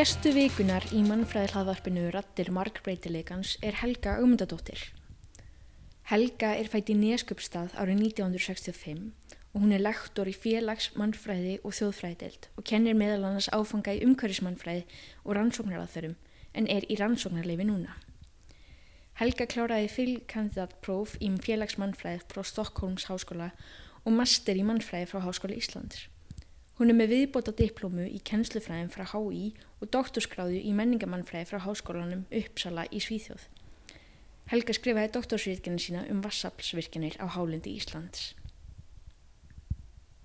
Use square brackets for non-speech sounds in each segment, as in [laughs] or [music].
Gestu vikunar í mannfræði hlaðvarpinu Rattir markbreytileikans er Helga Augmundadóttir. Helga er fætt í Neskjöpstað árið 1965 og hún er lektor í félags mannfræði og þjóðfræðidelt og kennir meðal annars áfanga í umhverfismannfræði og rannsóknaraðferðum en er í rannsóknarleifi núna. Helga kláraði fylgkandidatpróf í félagsmannfræði frá Stokkólms háskóla og master í mannfræði frá Háskóla Íslands. Hún er með viðbóta diplómu í kennslufræðin frá HÍ og doktorskráðu í menningamannfræði frá Háskólanum Uppsala í Svíþjóð. Helga skrifaði doktorsvirkina sína um vassaflsvirkinir á Hálundi Íslands.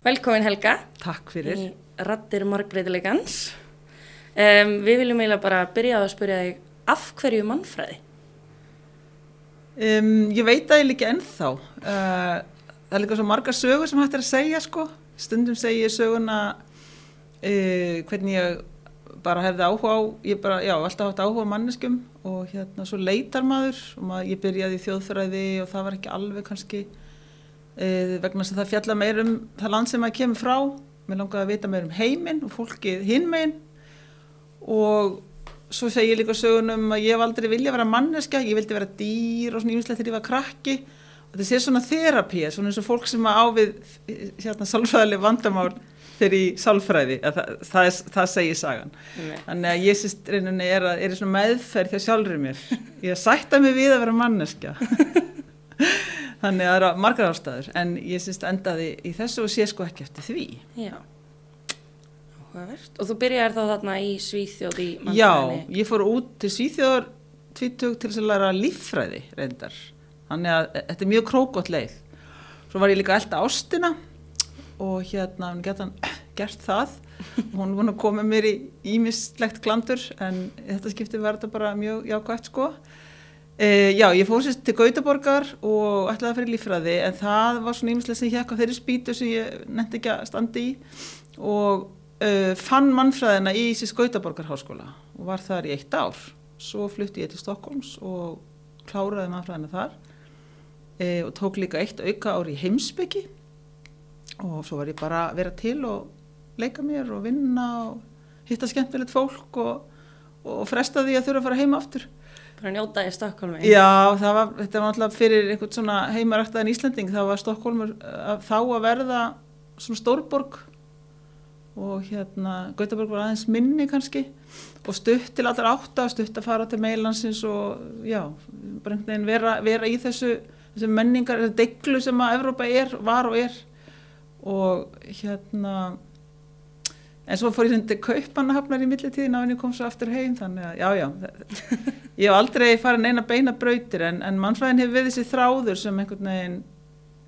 Velkomin Helga. Takk fyrir. Í Rattir margbreytilegans. Um, við viljum eiginlega bara byrja að spyrja þig af hverju mannfræði? Um, ég veit að ég líka ennþá. Uh, það er líka svo marga sögur sem hægt er að segja sko. Stundum segi ég söguna uh, hvernig ég bara hefði áhuga á, ég bara, já, alltaf haft áhuga á manneskum og hérna svo leitar maður og maður, ég byrjaði í þjóðfræði og það var ekki alveg kannski uh, vegna þess að það fjalla meir um það land sem maður kemur frá. Mér langaði að vita meir um heiminn og fólkið hinmeginn og svo segi ég líka sögunum að ég hef aldrei vilja vera manneska, ég vildi vera dýr og svona ímislegt þegar ég var krakki þetta sé svona þerapía, svona eins og fólk sem á við hérna sálfræðileg vandamál fyrir í sálfræði, það, það, er, það segir sagan. Nei. Þannig að ég sýst reyninni er, að, er svona meðferð þegar sjálfur mér. Ég sætta mig við að vera manneska. [laughs] Þannig að það eru margar ástæður en ég sýst endaði í þessu og sé sko ekki eftir því. Já. Og þú byrjar þá þarna í Svíþjóð í mannfræðinni? Já, ég fór út til Svíþjóðar tvítug til að læra líffræði reyndar. Þannig að þetta er mjög krókot leið. Svo var ég líka elda ástina og hérna hann geta [coughs] gert það. Hún var að koma mér í ímislegt glandur en þetta skipti verða bara mjög jákvægt sko. E, já, ég fór sérst til Gautaborgar og ætlaði að fyrir líffræði en það var svona ímislega sem ég hekka þeirri spýtu sem ég nefndi ekki að standi í og Uh, fann mannfræðina í Ísis Gautaborgarháskóla og var þar í eitt ár svo flutti ég til Stokkólms og kláraði mannfræðina þar uh, og tók líka eitt auka ár í heimsbyggi og svo var ég bara að vera til og leika mér og vinna og hitta skemmtilegt fólk og, og fresta því að þurfa að fara heima aftur. Bara njóta í Stokkólmi Já, var, þetta var alltaf fyrir einhvern svona heimaræktaðin Íslanding þá var Stokkólmur þá að verða svona stórborg og hérna Gautaborg var aðeins minni kannski og stutt til allar átta, stutt að fara til meilansins og já, bara einhvern veginn vera, vera í þessu, þessu menningar, þessu deglu sem að Evrópa er, var og er. Og hérna en svo fór ég hundi kaupanahafnar í millitíðin á henni kom svo aftur heim þannig að já já, [laughs] ég hef aldrei farin eina beina brautir en, en mannfræðin hefur við þessi þráður sem einhvern veginn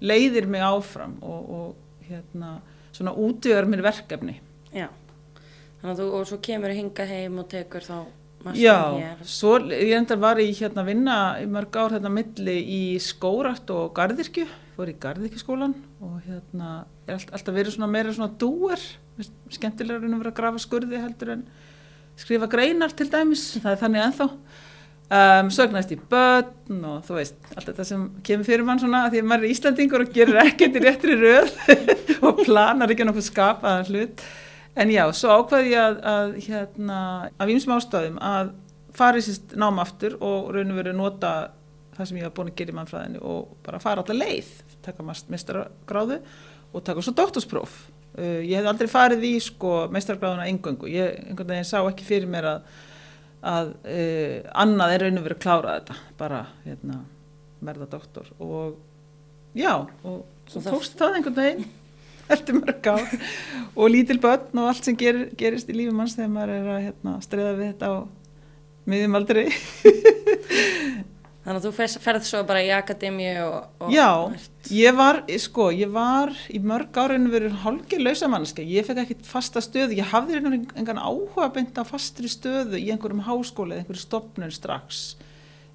leiðir mig áfram og, og hérna svona útvíðar mér verkefni. Já, þannig að þú og svo kemur að hinga heim og tekur þá Já, svo ég endar var í hérna vinna í mörg ár hérna milli í skórat og gardirkju fór í gardirkjuskólan og hérna er all, alltaf verið svona meira svona dúer. Skemmtilegur en að vera að grafa skurði heldur en skrifa greinar til dæmis, það er þannig ennþá. Um, sögnast í börn og þú veist allt þetta sem kemur fyrir mann svona því að maður er Íslandingur og gerur ekkert í réttri röð [laughs] og planar ekki nokkuð skapaðan hlut en já, svo ákvaði ég að, að hérna, af einsum ástæðum að fara í sýst náma aftur og raun og veru nota það sem ég hafa búin að gera í mannfræðinu og bara fara alltaf leið taka mestrargráðu og taka svo doktorspróf. Uh, ég hef aldrei farið í sko mestrargráðuna engöngu, ég einhvern veginn sá ekki fyrir mér að að uh, annað er raun og verið að klára þetta bara hérna, verða doktor. Og já og svo tókst það einhvern veginn eftir mörg á og lítil börn og allt sem ger, gerist í lífum manns þegar maður er að hérna, streða við þetta á miðjum aldrei Þannig að þú ferð svo bara í akademíu og, og... Já, ég var, sko, ég var í mörg árainu verið hálfgeir lausamanniska, ég fekk ekkert fasta stöðu, ég hafði einhvern áhuga beint á fastri stöðu í einhverjum háskóla eða einhverju stopnun strax.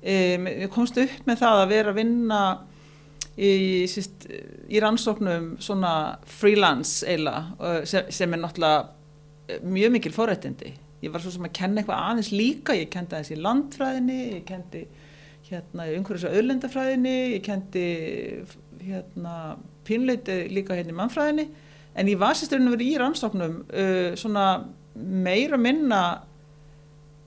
Um, ég komst upp með það að vera að vinna í, síst, í rannsóknum svona freelance eila sem, sem er náttúrulega mjög mikil forrættindi. Ég var svo sem að kenna eitthvað aðeins líka, ég kendi aðeins í landfræðinni, ég kendi hérna í umhverfis og auðlendafræðinni, ég kendi hérna pínleiti líka hérna í mannfræðinni en ég var sérstöðinu verið í rannsóknum uh, svona meira minna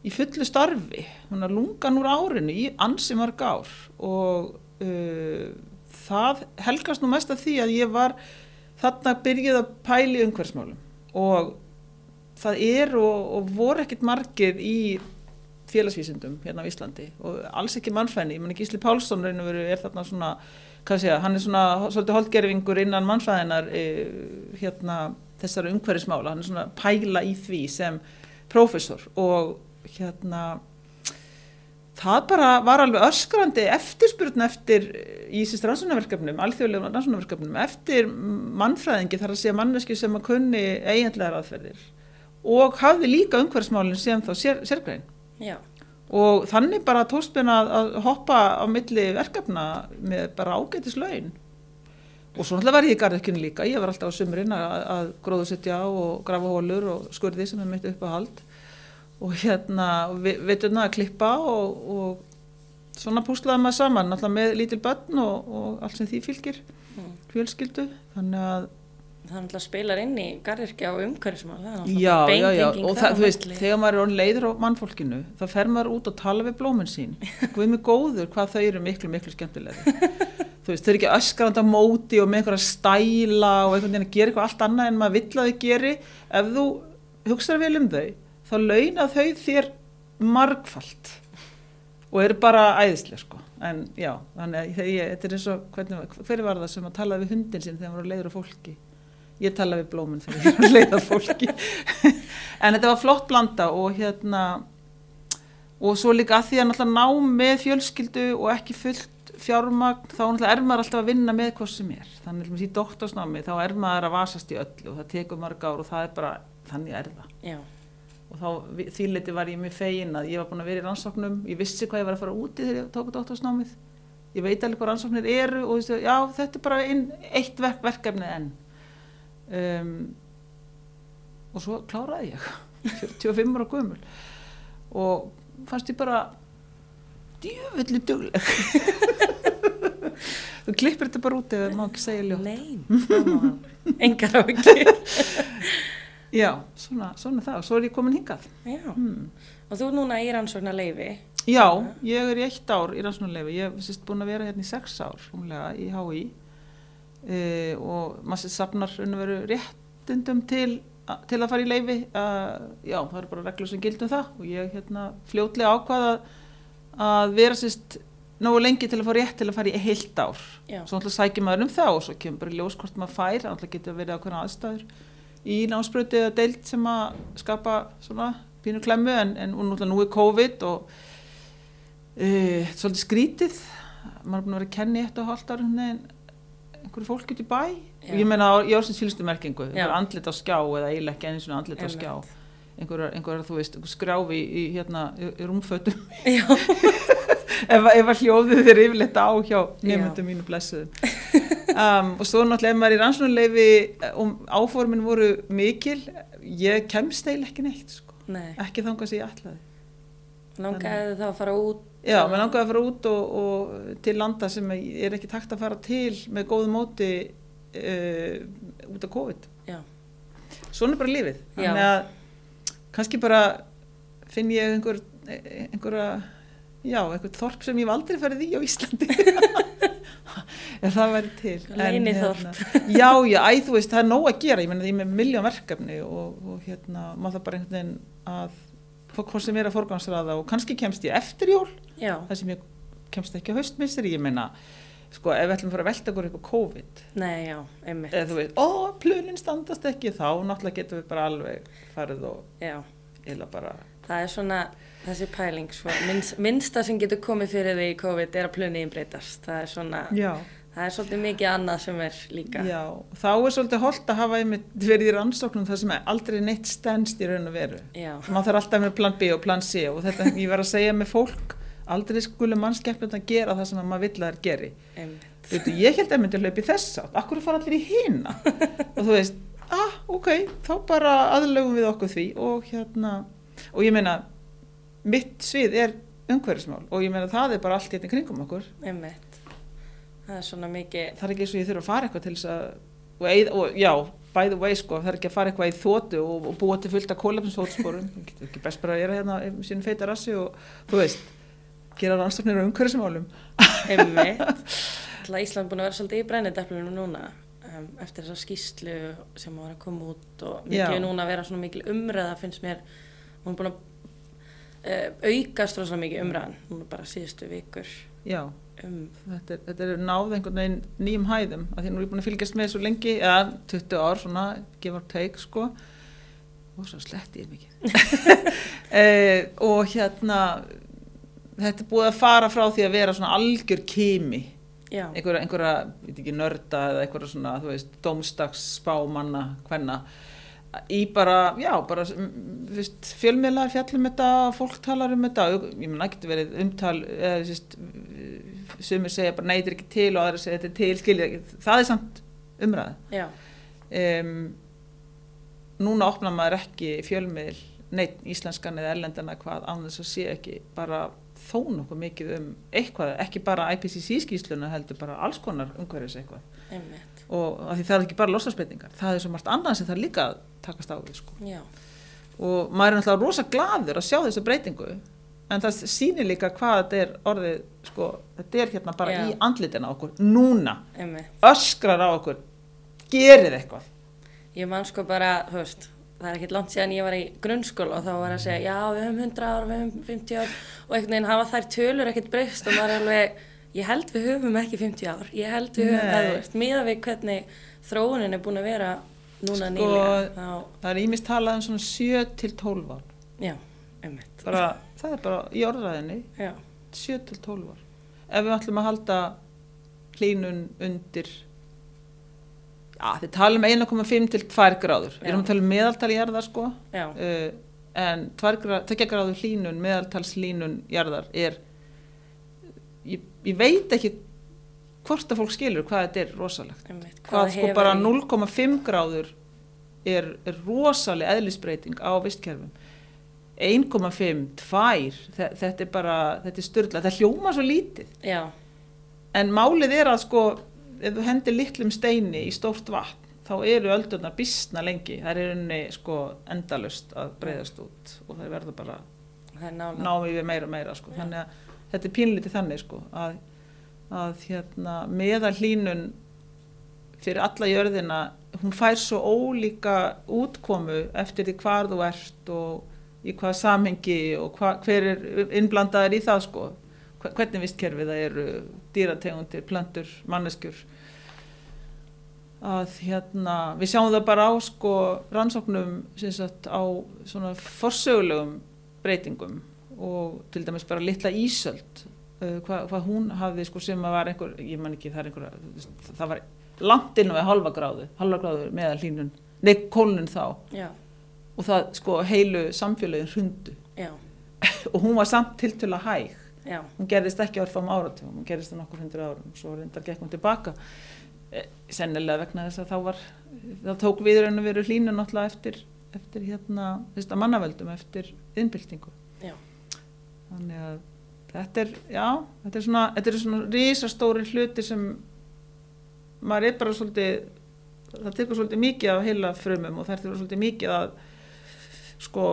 í fullu starfi, hún er lungan úr árinu í ansi marg ár og uh, það helgast nú mest af því að ég var þarna byrjuð að pæli umhverfsmálum og það er og, og voru ekkit margir í félagsvísindum hérna á Íslandi og alls ekki mannfræðinni, ég menn ekki Ísli Pálsson og veru er þarna svona, hvað sé ég, hann er svona svolítið holdgerfingur innan mannfræðinar e, hérna þessari umhverfismála, hann er svona pæla í því sem prófessor og hérna það bara var alveg öskrandi eftirspurn eftir í þessi rannsónaverkefnum, alþjóðlega rannsónaverkefnum eftir mannfræðingi þar að segja manneski sem að kunni eiginlegar aðferðir og hafði líka umhverfsmálinn sem þá sér, sérgrein. Já. og þannig bara tóspinn að, að hoppa á milli verkefna með bara ágætis laun og svo náttúrulega var ég í garðekjunni líka. Ég var alltaf á sumurinn að, að gróðusetja og grafa hólur og skurði sem er mitt upp að hald og hérna veiturna að klippa og, og svona púslaði maður saman náttúrulega með lítil börn og, og allt sem því fylgir mm. fjölskyldu þannig að það náttúrulega spilar inn í garðirkja og umhverfismál já, já, já, og það, þú veist, þegar maður er leiður á mannfólkinu, þá fer maður út og tala við blóminn sín, við með góður hvað þau eru miklu, miklu skemmtilega [laughs] þú veist, þau eru ekki öskrand á móti og með einhverja stæla og einhvern veginn að gera eitthvað allt annað en maður vill að þau geri. Ef þú hugsaður vel um þau þá launa þau þér margfalt og eru bara æðislega sko. En já, þannig að þetta er eins og hvernig, hver var það sem að tala við hundin sín þegar maður leiður á fólki? Ég tala við blóminn þegar ég er að leiða fólki. [laughs] En þetta var flott blanda og hérna og svo líka að því að náttúrulega ná með fjölskyldu og ekki fullt fjármagn þá náttúrulega er maður alltaf að vinna með hvað sem er. Þannig að í doktorsnámi þá er maður að vasast í öllu og það tekur marg ár og það er bara þannig er það. Já. Og þá þýrleiti var ég með fegin að ég var búin að vera í rannsóknum. Ég vissi hvað ég var að fara úti þegar ég tók doktorsnámið. Ég veit alveg hvað rannsóknir eru og já, þetta er bara ein, eitt verk, verkefni enn. Um, og svo kláraði ég. [laughs] 45 ára gömul. Og fannst ég bara djöfelli dugleg. [laughs] Þú klippir þetta bara út eða má ekki segja ljótt. Nei, engar á ekki [laughs] Já, svona, svona það. Og svo er ég komin hingað. Hmm. Og þú núna í rannsóknarleifi Já, ég er í eitt ár í rannsóknarleifi ég hef sérst búin að vera hérna í sex ár umlega, í HÍ e, og maður sapnar veru, réttundum til, til að fara í leifi uh, já, það eru bara reglur sem gildum það. Og ég hérna, fljótlega ákvaða að vera sérst nógu lengi til að fá rétt til að fara í heilt ár. Já. svo náttúrulega sækir maður um það og svo kemur bara ljós hvort maður fær, náttúrulega getur verið ákveðna aðstæður í námsbröti eða deilt sem að skapa svona pínu klemmu en, en nú er COVID og uh, svolítið skrítið. Maður er búin að vera að kenni eitt og en einhverju fólk út í bæ. Já. og ég meina á Jórsins fylgstumerkingu andlit á skjá eða eiginlega ekki eins og andlit á skjá. Einhverjar, einhverjar þú veist, skrjáfi í, í hérna, í, rúmfötum. [laughs] Ef, að hljóðu þér yfirleitt á hjá nefndum mínu blessuðum [laughs] um, og svo náttúrulega ef maður í rannsónuleifi og áformin voru mikil ég kemst eiginlega ekki neitt sko. Nei. ekki þangast ég ætlaði Langaði það að fara út Já, mér langaði að fara út og, og til landa sem er ekki takt að fara til með góðu móti uh, út af COVID. Já. Svona er bara lífið. Þannig að kannski bara finn ég einhver, einhverja, já, einhver þorp sem ég hef aldrei farið í á Íslandi. [laughs] Ef það væri til. Þorp. Hérna, já, já, æ, þú veist, það er nóg að gera. Ég menna því með miljón verkefni og, og hérna, maður það bara einhvern veginn að hvort sem er að forgansraða og kannski kemst ég eftir jól Já. það sem ég kemst ekki á haustmissir ég meina, sko ef við ætlum að fara að velta okkur á COVID Nei, já, einmitt eða þú veit, ó, plunin standast ekki þá náttúrulega getum við bara alveg farið og eila bara Það er svona þessi pæling svo, minnst, minnsta sem getur komið fyrir því í COVID er að pluniðin breytast það er svona Já Það er svolítið mikið annað sem er líka. Já, þá er svolítið holdt að hafa einmitt verið í rannsóknum þar sem aldrei neitt stennst í raun og veru. Já. Man þarf alltaf með plan B og plan C og þetta, ég var að segja með fólk, aldrei skulle mannskeppnum að gera það sem maður vill að það er geri. Veitu, ég held að myndi að hlaupa í þess átt, akkur fara allir í hýna og þú veist, ah, ok, þá bara aðlögum við okkur því og hérna, og ég meina, mitt svið er umhverfismál og ég meina það er bara allt hérna kringum okkur. Einmitt. Það er svona mikið það er ekki eins og ég þurfa að fara eitthvað til þess að og, eð, og já, by the way sko, það er ekki að fara eitthvað í þótu og, og búa til fullt af kólefnisfótsporum það getur ekki best bara að gera hérna í sín feita rassi og þú veist gera rannsóknir á umhverfismálum. [laughs] Ísland búin að vera svolítið í brennendeflunum núna um, eftir þessa skýslu sem var að koma út og Já. mikið núna að vera svona mikil umræða finnst mér, hún er búin að aukast rosa mikið umræðan. Núna bara síðustu vikur já, um, þetta er, þetta er náð einhvern veginn nýjum hæðum að því nú er ég búin að fylgjast með svo lengi eða 20 ár svona, give or take sko. Og svo sletti ég mikið. [laughs] Eh, og hérna þetta er búið að fara frá því að vera svona algjör kimi. Einhverja, einhverja, veit ekki, nörda eða einhverja svona, þú veist, dómstags spámanna, hvenna í bara, já, bara mm, veist, fjölmiðlar fjallum þetta fólk talar um þetta, ég menna, getur verið umtal, veist sumir segja bara er ekki til og aðra segja þetta er til, skilja ekki, það er samt umræð um, núna opnar maður ekki fjölmiðl, neitt íslenskan eða erlendana hvað án þess að sé ekki bara þó nokkuð mikið um eitthvað, ekki bara IPCC skýsluna heldur bara alls konar umhverfis eitthvað. Einmitt, og af því það er ekki bara losasbreytingar, það er svo margt annað sem það líka takast á við sko. og maður er náttúrulega rosa gladur að sjá þessa breytingu en það sýnir líka hvað þetta er orðið, sko, þetta er hérna bara Já. í andlitina okkur, núna einmitt. öskrar á okkur gerið eitthvað Ég man sko bara, þú veist, það er ekkert langt síðan ég var í grunnskóla og þá var að segja, já, við höfum 100 ár, við höfum 50 ár og einhvern veginn hafa þær tölur ekkert breyst og maður er alveg, ég held við höfum ekki 50 ár, ég held við höfum, eða þú veist, miða við hvernig þróunin er búin að vera núna Sko, nýlega, þá, það er ímist talað um svona 7 til 12 ár. Já, einmitt, bara, það er bara í orðræðinni já, 7 til 12 ár. Ef við ætlum að halda hlínun undir já, þið talum 1,5 til 2 gráður. Við erum að tala um meðaltali jarðar sko. Já, uh, en 2 gráður hlínun meðaltalslínun jarðar er ég, ég veit ekki hvort að fólk skilur hvað þetta er rosalegt. Einmitt, hvað sko hefur bara í- 0,5 gráður er, er rosaleg eðlisbreyting á vistkerfum. 1,5, 2 þe- þetta er bara, þetta er styrla það hljóma svo lítið. Já, en málið er að sko ef þú hendir litlum steini í stórt vatn þá eru öldurnar bísna lengi. Það er unni sko endalust að breyðast út og það verður bara náum við meira og meira sko. Þannig að þetta er pínlítið þannig sko, að, að hérna, meðal hlínun fyrir alla jörðina hún fær svo ólíka útkomu eftir því hvar þú ert og í hvað samhengi og hva, hver er innblandaður í það sko. Hvernig vistkerfið það eru dýrategundir, plöntur, manneskjur. Að hérna við sjáum það bara á sko rannsóknum sagt á svona forsögulegum breytingum og til dæmis bara litla ísöld uh, hvað, hvað hún hafði sko sem að var einhver, ég man ekki það er einhver það var langt inn á halva gráðu halva gráðu meðal hlínun nei kólnun þá. Já, og það sko heilu samfélagin hrundu. [laughs] Og hún var samt tiltöla hæg. Já, hún gerðist ekki orðfam áratugum, hún gerðist á nokkur hundur árum svo reyndar gekk hún tilbaka. Eh, sennilega vegna þess að þá var það tók við raun og veru hlínu náttúrulega eftir, eftir hérna mannaveldum eftir innbyltingu já, þannig að þetta er, já, þetta er svona þetta er svona risastóri hluti sem maður er bara svolítið það tekur svolítið mikið af heila frumum og það er svolítið mikið að sko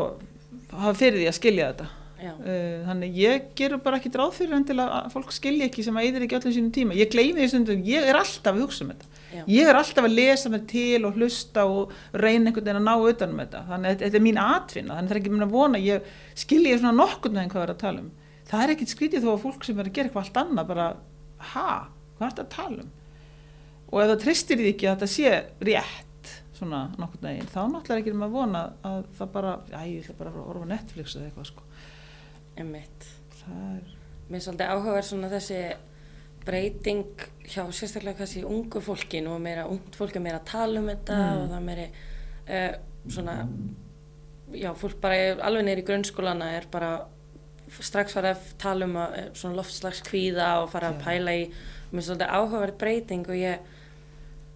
hafa fyrir því að skilja þetta. Uh, þannig ég gerur bara ekki dráð fyrir en til að fólk skilja ekki sem að eyðir ekki öllum sínum tíma. Ég gleymi því stundum, ég er alltaf að hugsa um þetta já, ég er alltaf að lesa mig til og hlusta og reyna einhvern veginn að ná utan um þetta. Þannig að þetta er mín atvinna þannig að það er ekki minn að vona. Ég skilja svona nokkurn veginn hvað er að tala um. Það er ekkit skrítið þó að fólk sem er að gera eitthvað allt annað bara, ha, hvað er þetta að tala um? Og ef það tristir því ekki að þetta sé rétt svona nokkurn veginn, þá náttúrulega ekki um að vona að það bara, æ, ég ætla bara að horfa á Netflix eða eitthvað sko. Það Mér er svolítið áhugaverð svona þessi breyting hjá sérstaklega kannski ungu fólki, nú er meira ungt fólk er meira að tala um þetta Mm. og það er meiri uh, svona já, fólk bara alveg neyri í grunnskólana er bara strax fara að tala um að, eh, svona loftslags kvíða og fara að pæla í mér er svolítið áhugaverð breyting og ég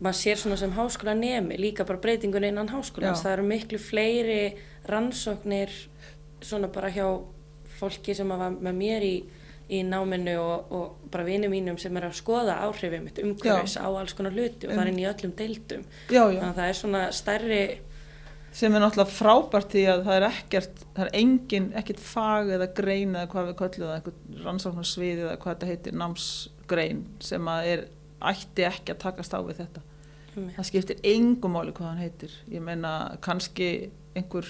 maður sér svona sem háskóla nemi líka bara breytingun innan háskólans Já. það eru miklu fleiri rannsóknir svona bara hjá fólki sem var með mér í, í náminu og, og bara vinið mínum sem er að skoða áhrifið mitt umhverfis á alls konar hluti og það er inn í öllum deildum já, já. þannig að það er svona stærri sem er náttúrulega frábært því að það er ekkert, það er engin, ekkert fag eða grein eða hvað við köllum það, einhvern rannsóknarsvið eða hvað þetta heitir, námsgrein sem að er, ætti ekki að takast á við þetta. Það skiptir engum máli hvað hann heitir. Ég meina kannski einhver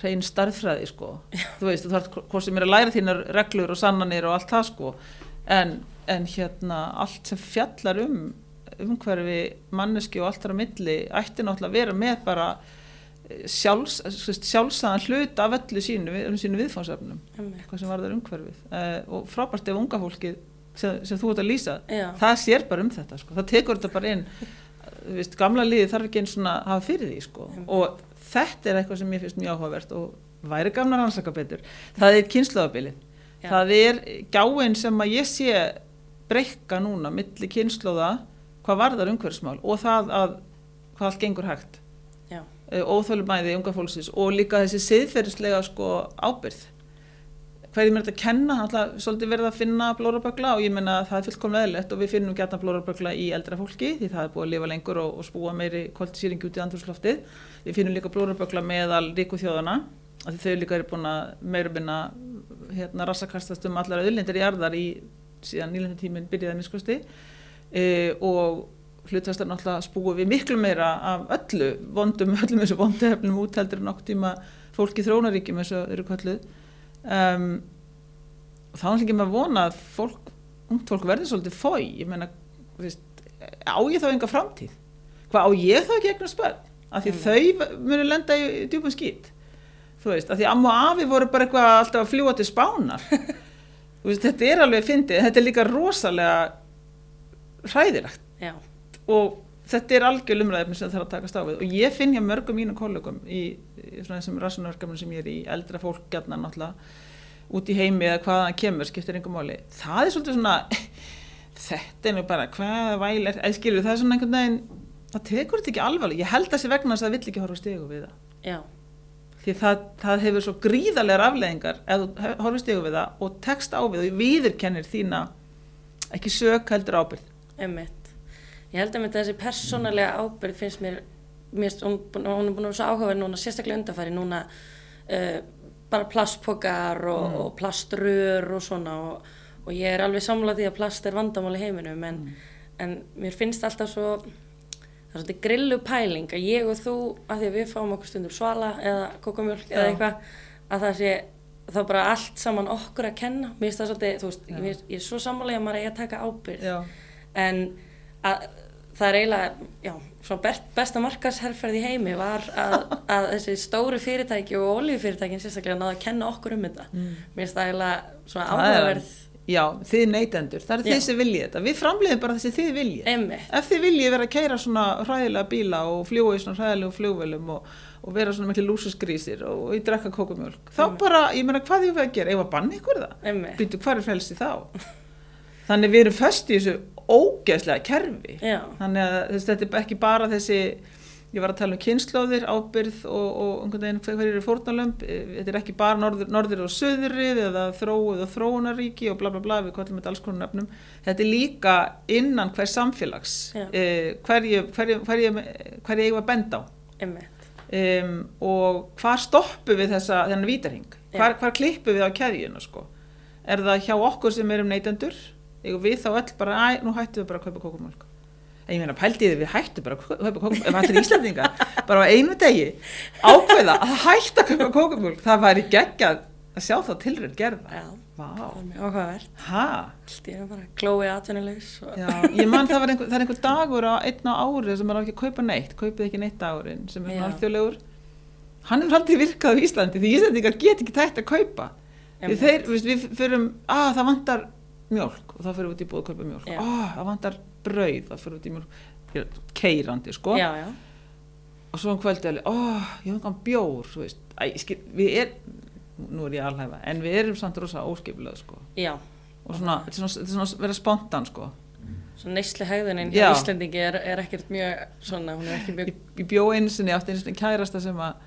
hrein starðfræði sko. Þú veist, þú þarf hvort sem er að læra þínar reglur og sannanir og allt það sko. En, en hérna allt sem fjallar um umhverfi manneski og allt þar á milli ætti náttúrulega að vera með bara sjálfs, sjálfsæðan hlut af öllu sínu, um sínu viðfánsöfnum eitthvað sem var þar umhverfið uh, og frábært ef unga fólki sem, sem þú ert að lýsa, Já. það sér bara um þetta sko. það tekur þetta bara inn viðst, gamla liði þarf ekki einn svona að hafa fyrir því sko. og þetta er eitthvað sem ég finnst mjög áhugavert og væri gamla rannsaka betur. Það er kynnslóðabili það er gjáinn sem að ég sé breyka núna millir kynnslóða hvað varðar umhverfismál og það að hvað allt gengur hægt. Eh, óþölumæði unga fólksins og líka þessi siðferðislega sko ábyrð hverjum er þetta að kenna alltaf svolítið verið að finna blórabögla og ég menna að það er fullkomlega eðlert og við finnum gætna blórabögla í eldra fólki því það er búið að lifa lengur og, og spúa meiri kvalitisýringi út í andrúsloftið við finnum líka blórabögla meðal ríku þjóðana að þau líka eru búin að meira minna hérna rassakastast um allar öðlindir í arðar í síðan nýlendu tíminn byrjaði miskusti e, og hlutværstar náttúrulega spúið við miklu meira af öllu vondum, [laughs] öllum þessu vondu hefnum útældur en okkur tíma fólk í þrónaríkjum eins og eru kalluð um, og þá er ekki með að vona að fólk, ungt fólk verður svolítið fói, ég meina veist, á ég þá enga framtíð? Hvað á ég þá ekki egnar spöld af því mm. þau munu lenda í, djúpun skýt þú veist, af því amma og afi voru bara eitthvað alltaf að fljúa til spánar. [laughs] Veist, þetta er alveg fyndið, þetta er líka rosalega hræðilegt. Já. Og þetta er algjör umræðum sem það þarf að takast á við. Og ég finn hjá mörgum mínu kollegum í svona þessum rassunarverkefnum sem ég er í eldra fólk gætna náttúrulega út í heimi eða hvaðan kemur skiptir einhver máli. Það er svolítið svona [laughs] þetta er nú bara hvað væl er skilur, það er svona einhvern veginn það tekur þetta ekki alvarlega, ég held að þessi vegna þess að það vill ekki horfa stegu við það. Já. því það, það hefur svo gríðarlegar afleðingar ef þú horfa stegu við það og tekst á við og viðurkennir þína ekki sök heldur ábyrð Einmitt. Ég held að þessi persónalega ábyrð finnst mér, mér hún, hún er búin að vera svo áhugaverð núna, sérstaklega undarfæri núna uh, bara plastpokar og, mm. og plaströr og svona og, og ég er alveg samlað því að plast er vandamál í heiminum en, mm. en mér finnst alltaf svo það er svolítið grillu pæling að ég og þú, að því að við fáum okkur stundum svala eða kokomjölk eða eitthvað að það sé þá bara allt saman okkur að kenna mér finnst það svolítið, þú veist, ég, ég er svo samlega að maður er að taka ábyrð Já. en að það er eiginlega, já, svona besta markasherrferð í heimi var að, að þessi stóru fyrirtæki og oljufyrirtækin sérstaklega náða að kenna okkur um þetta. Mm. mér finnst það eiginlega svona áhugaverð Já, þið neytendur, það er þið sem viljið þetta. Við framleiðum bara þessi þið viljið. Einmitt. ef þið viljið vera að keira svona hræðilega bíla og fljúa í svona hræðilegum fljóvelum og, og vera svona miklu lúsusgrísir og, í drekka kókumjölk þá Einmitt. bara, ég meina hvað ég veið að gera, ég var bann ykkur það? Býtu hvað er frelsi þá? Þannig við erum föst í þessu ógeðslega kerfi. Já. þannig að þess, þetta er ekki bara þessi ég var að tala um kynnslóðir, ábyrð og, og einhvern veginn hver eru fórnalömp þetta er ekki bara norður, norður og söðurrið eða þróið og þróunaríki og bla bla bla við kallum þetta alls konar nefnum þetta er líka innan hver samfélags eh, hverju ég var bend á. Um, og hvar stoppu við þessa þennan vítarhing hvar klippu við á keðjuna sko? Er það hjá okkur sem erum neytendur og við þá öll bara, æ, nú hættum við bara að kaupa kókumjölk en ég meina pæltiði við hættum bara að kaupa kókumjölk ef allir [laughs] íslandinga bara á einu degi ákveða að hætta að kaupa kókumjölk það væri geggjað að sjá þá tilrönd gerða Já, Vá. það var mjög áhugavert Hæ? Allt ég er bara glóið atvinnulegs og... Já, ég man það, einhver, það er einhver dagur á einn á árið sem er á ekki að kaupa neitt kaupið ekki neitt dagurinn sem er alþjóðlegur. Hann er aldrei virkað á Íslandi því Íslandingar get ekki tætt að kaupa. Þeir, við, við fyrum, að það vantar mjölk og þá fyrir við út í búið að kaupa mjölk oh, það vantar brauð, það fyrir við út í mjölk keirandi sko. Já, já. og svo um kvöldi alveg, oh, ég hef engan bjór Æ, skil, við er nú er ég alhæfa, en við erum samt rosa óskipilað sko. Já. og svona, þetta er svona, svona vera spontan sko. Svona neysli hægðuninn hjá Íslandingi er, er ekkert mjög svona, hún er ekki mjög Ég, bjó einu sinni átti einu sinni kærasta sem að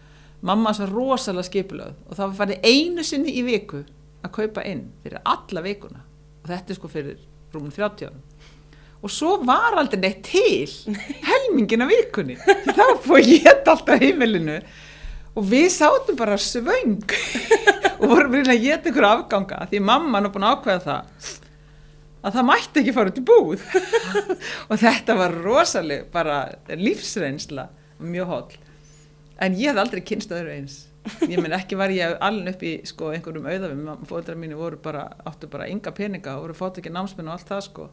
mamma svo rosalega skipilað og var farið einu sinni í viku að kaupa inn fyrir alla vikuna og þetta er sko fyrir rúmum 30 árum. Og svo var aldrei neitt til helmingin af vikunni. Því þá fór ég alltaf heimilinu. Og við sátum bara svöng og vorum reyna að geta ykkur afganga því mamman er búin að ákveða það að það mætti ekki fara út í búð. [laughs] Og þetta var rosaleg bara lífsreynsla mjög hóll en ég hef aldrei kynst öðru eins ég menn ekki var ég alveg upp í sko einhverjum auðafum fóðra mínu voru bara áttu bara ynga peninga og voru fótt ekki námsmenn og allt það sko.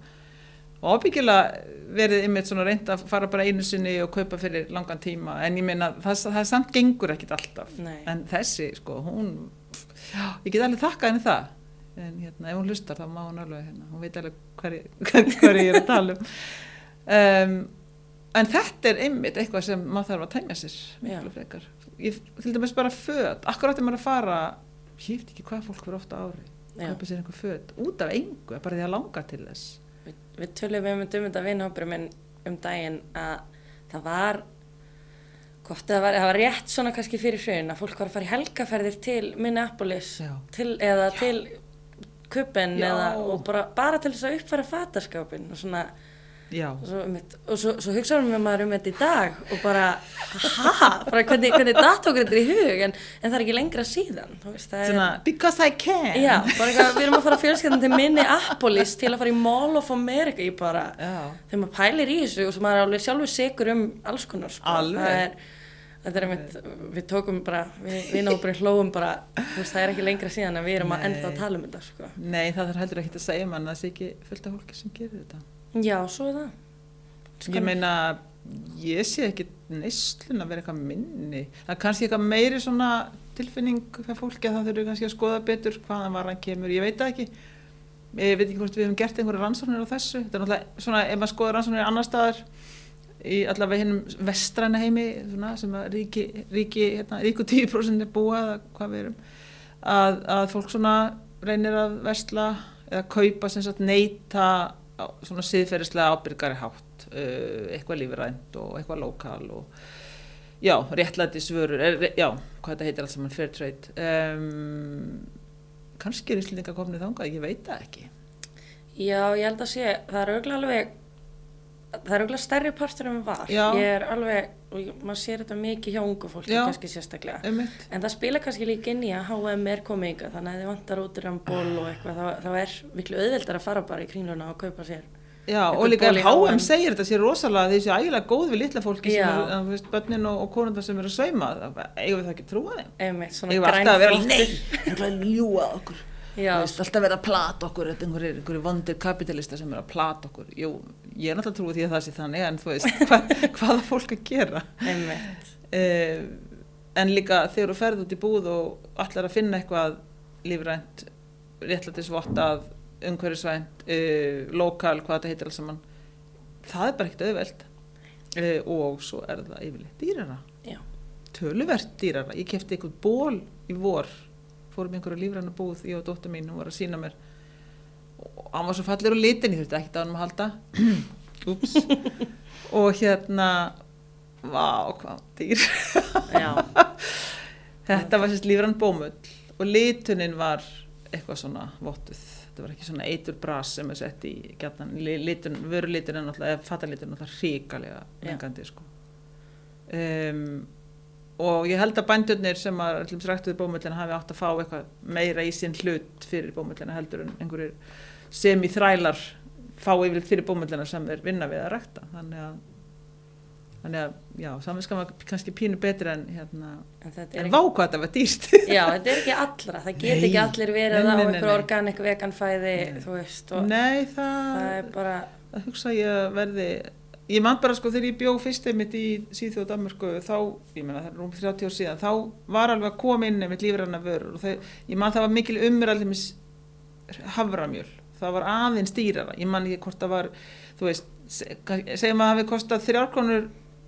Og ábyggilega verið yfir svona reynd að fara bara einu sinni og kaupa fyrir langan tíma. En ég meina það, það samt gengur ekkit alltaf. Nei. en þessi sko hún ég get alveg þakkað henni það. En hérna ef hún hlustar þá má hún alveg hérna, hún veit alveg hverju [laughs] hver, hver ég er að tala um. Um En þetta er einmitt eitthvað sem maður þarf að tæmja sér miklu frekar. Ég, til dæmis bara föt, akkurat er maður að fara, ég veit ekki hvað fólk fyrir ofta ári, Já. kaupa sér einhver föt, út af engu, bara því að langa til þess. Við, við tölum um þetta vinhópur minn um daginn að það var gott, það var, það var rétt svona kannski fyrir hrun að fólk var að fara í helgaferðir til Minneapolis Já. til, eða til kuppen Já. eða og bara, bara til þess að uppfæra fataskápin og svona Já, og svo, svo, svo hugsaðum við maður um þetta í dag og bara, ha, bara hvernig, hvernig datt okkur þetta í hug en, en það er ekki lengra síðan veist, það er, svona, because I can. já, bara við erum að fara fjölskyldan til Minneapolis til að fara í Mall of America í bara, Já. þegar maður pælir í þessu og svo maður er alveg sjálfur sikur um alls konar sko. Alveg. einmitt, við tókum bara við, við náttúrulega hlóum bara veist, það er ekki lengra síðan að við erum að Nei. enda að tala um þetta sko. Nei, það þarf heldur ekki að segja mann að það sé ekki fullt af fólki sem gerir þetta. Já, svo er það Ég meina, ég sé ekki neyslun að vera eitthvað minni. Það er kannski eitthvað meiri svona tilfinning fyrir fólki að það þurfi kannski að skoða betur hvaðan var hann kemur. Ég veit ekki. Ég veit ekki hvort við hefum gert einhverja rannsóknir á þessu. Þetta er náttúrulega svona, ef maður skoða rannsóknir annar staðar í allavega hinnum vestræna heimi svona, sem að ríki, ríki hérna, ríku 10% er búa eða hvað við erum að, að fólk svona reynir að versla eða kaupa sem sagt neyta svona siðferðislega ábyrgari hátt uh, eitthvað lífrænt og eitthvað lokal og já, réttlæti svörur er, já, hvað þetta heitir alls saman fair trade. Um, kannski er Íslandinga komnið þangað, ég veit það ekki. Já, ég held að sé, það er auðvitað alveg, það er auðvitað stærri partur en var. Já. Ég er alveg, og maður sér þetta mikið hjá ungu fólki, Já. kannski sérstaklega. Einmitt. En það spila kannski líka inn í að H&M er komið ykkar, þannig að þið vantar út í ból og eitthvað, þá, þá er miklu auðveldar að fara bara í kringluna og kaupa sér. Já, og Einhver líka ef HM segir þetta sér rosalega því þessi ægilega góð við litla fólki sem Já. að, þú veist, börnin og, og konundar sem eru að sauma eigum við það ekki trúa þeim Einmitt, svona eigum við alltaf að vera, nei, það er að ljúa okkur veist, alltaf vera að plata okkur er einhverjir, einhverjir vondir kapitalista sem eru að plata okkur. Jú, ég er náttúrulega trúið því að það sé þannig en þú veist, hva, [laughs] hvað er fólk að gera? Uh, en líka þegar þú ferð út í búð og allar að finna eitthvað lífrænt réttlætisvottað, umhverfisvænt uh, lokal, hvað þetta heitir alls saman það er bara ekkert auðveld uh, og svo er það yfirleitt dýrara. Töluvert dýrara. Ég kefti eitthvað ból í vor fórum einhverju lífræna búð, ég og dóttur mín hún var að sína mér. Og hann var svo fallir og litin, ég þurfti ekkert á hann að halda. [clears throat] Ups og hérna vá, hvað dýr. [laughs] Þetta var sérst lífræn bómull og litunin var eitthvað svona vottuð. Þetta var ekki svona eitur bras sem er sett í gætnan, litun, vörulitun er náttúrulega, eða fatalitun er náttúrulega ríkalega Já. lengandi sko. Um, og ég held að bændurnir sem að allum stræktuði bómullina hafi átt að fá eitthvað meira í sinn hlut fyrir bómullina heldur en einhverjir sem í þrælar fá yfirleitt fyrir bómullina sem er vinna við að rækta þannig að þannig að, já, samvinskan var kannski pínu betri en hérna, en en ekki, vá hvað þetta var dýrst [laughs] já, þetta er ekki allra, það get ekki allir verið Nei, á nei, nei, einhver nei. organik veganfæði, Nei. þú veist, og Nei, það það, er bara, það hugsa ég að verði ég man bara sko þegar ég bjó fyrst einmitt í Svíþjóð og Danmörku þá, ég meina það er rúm 30 ár síðan þá var alveg að koma inn einmitt lífræna vörur og það, ég man það var mikil umur allir haframjöl. Það var aðeins dýrara, ég man ekki hvort það var þú veist, se- segjum að hafi kostað þrjárkonur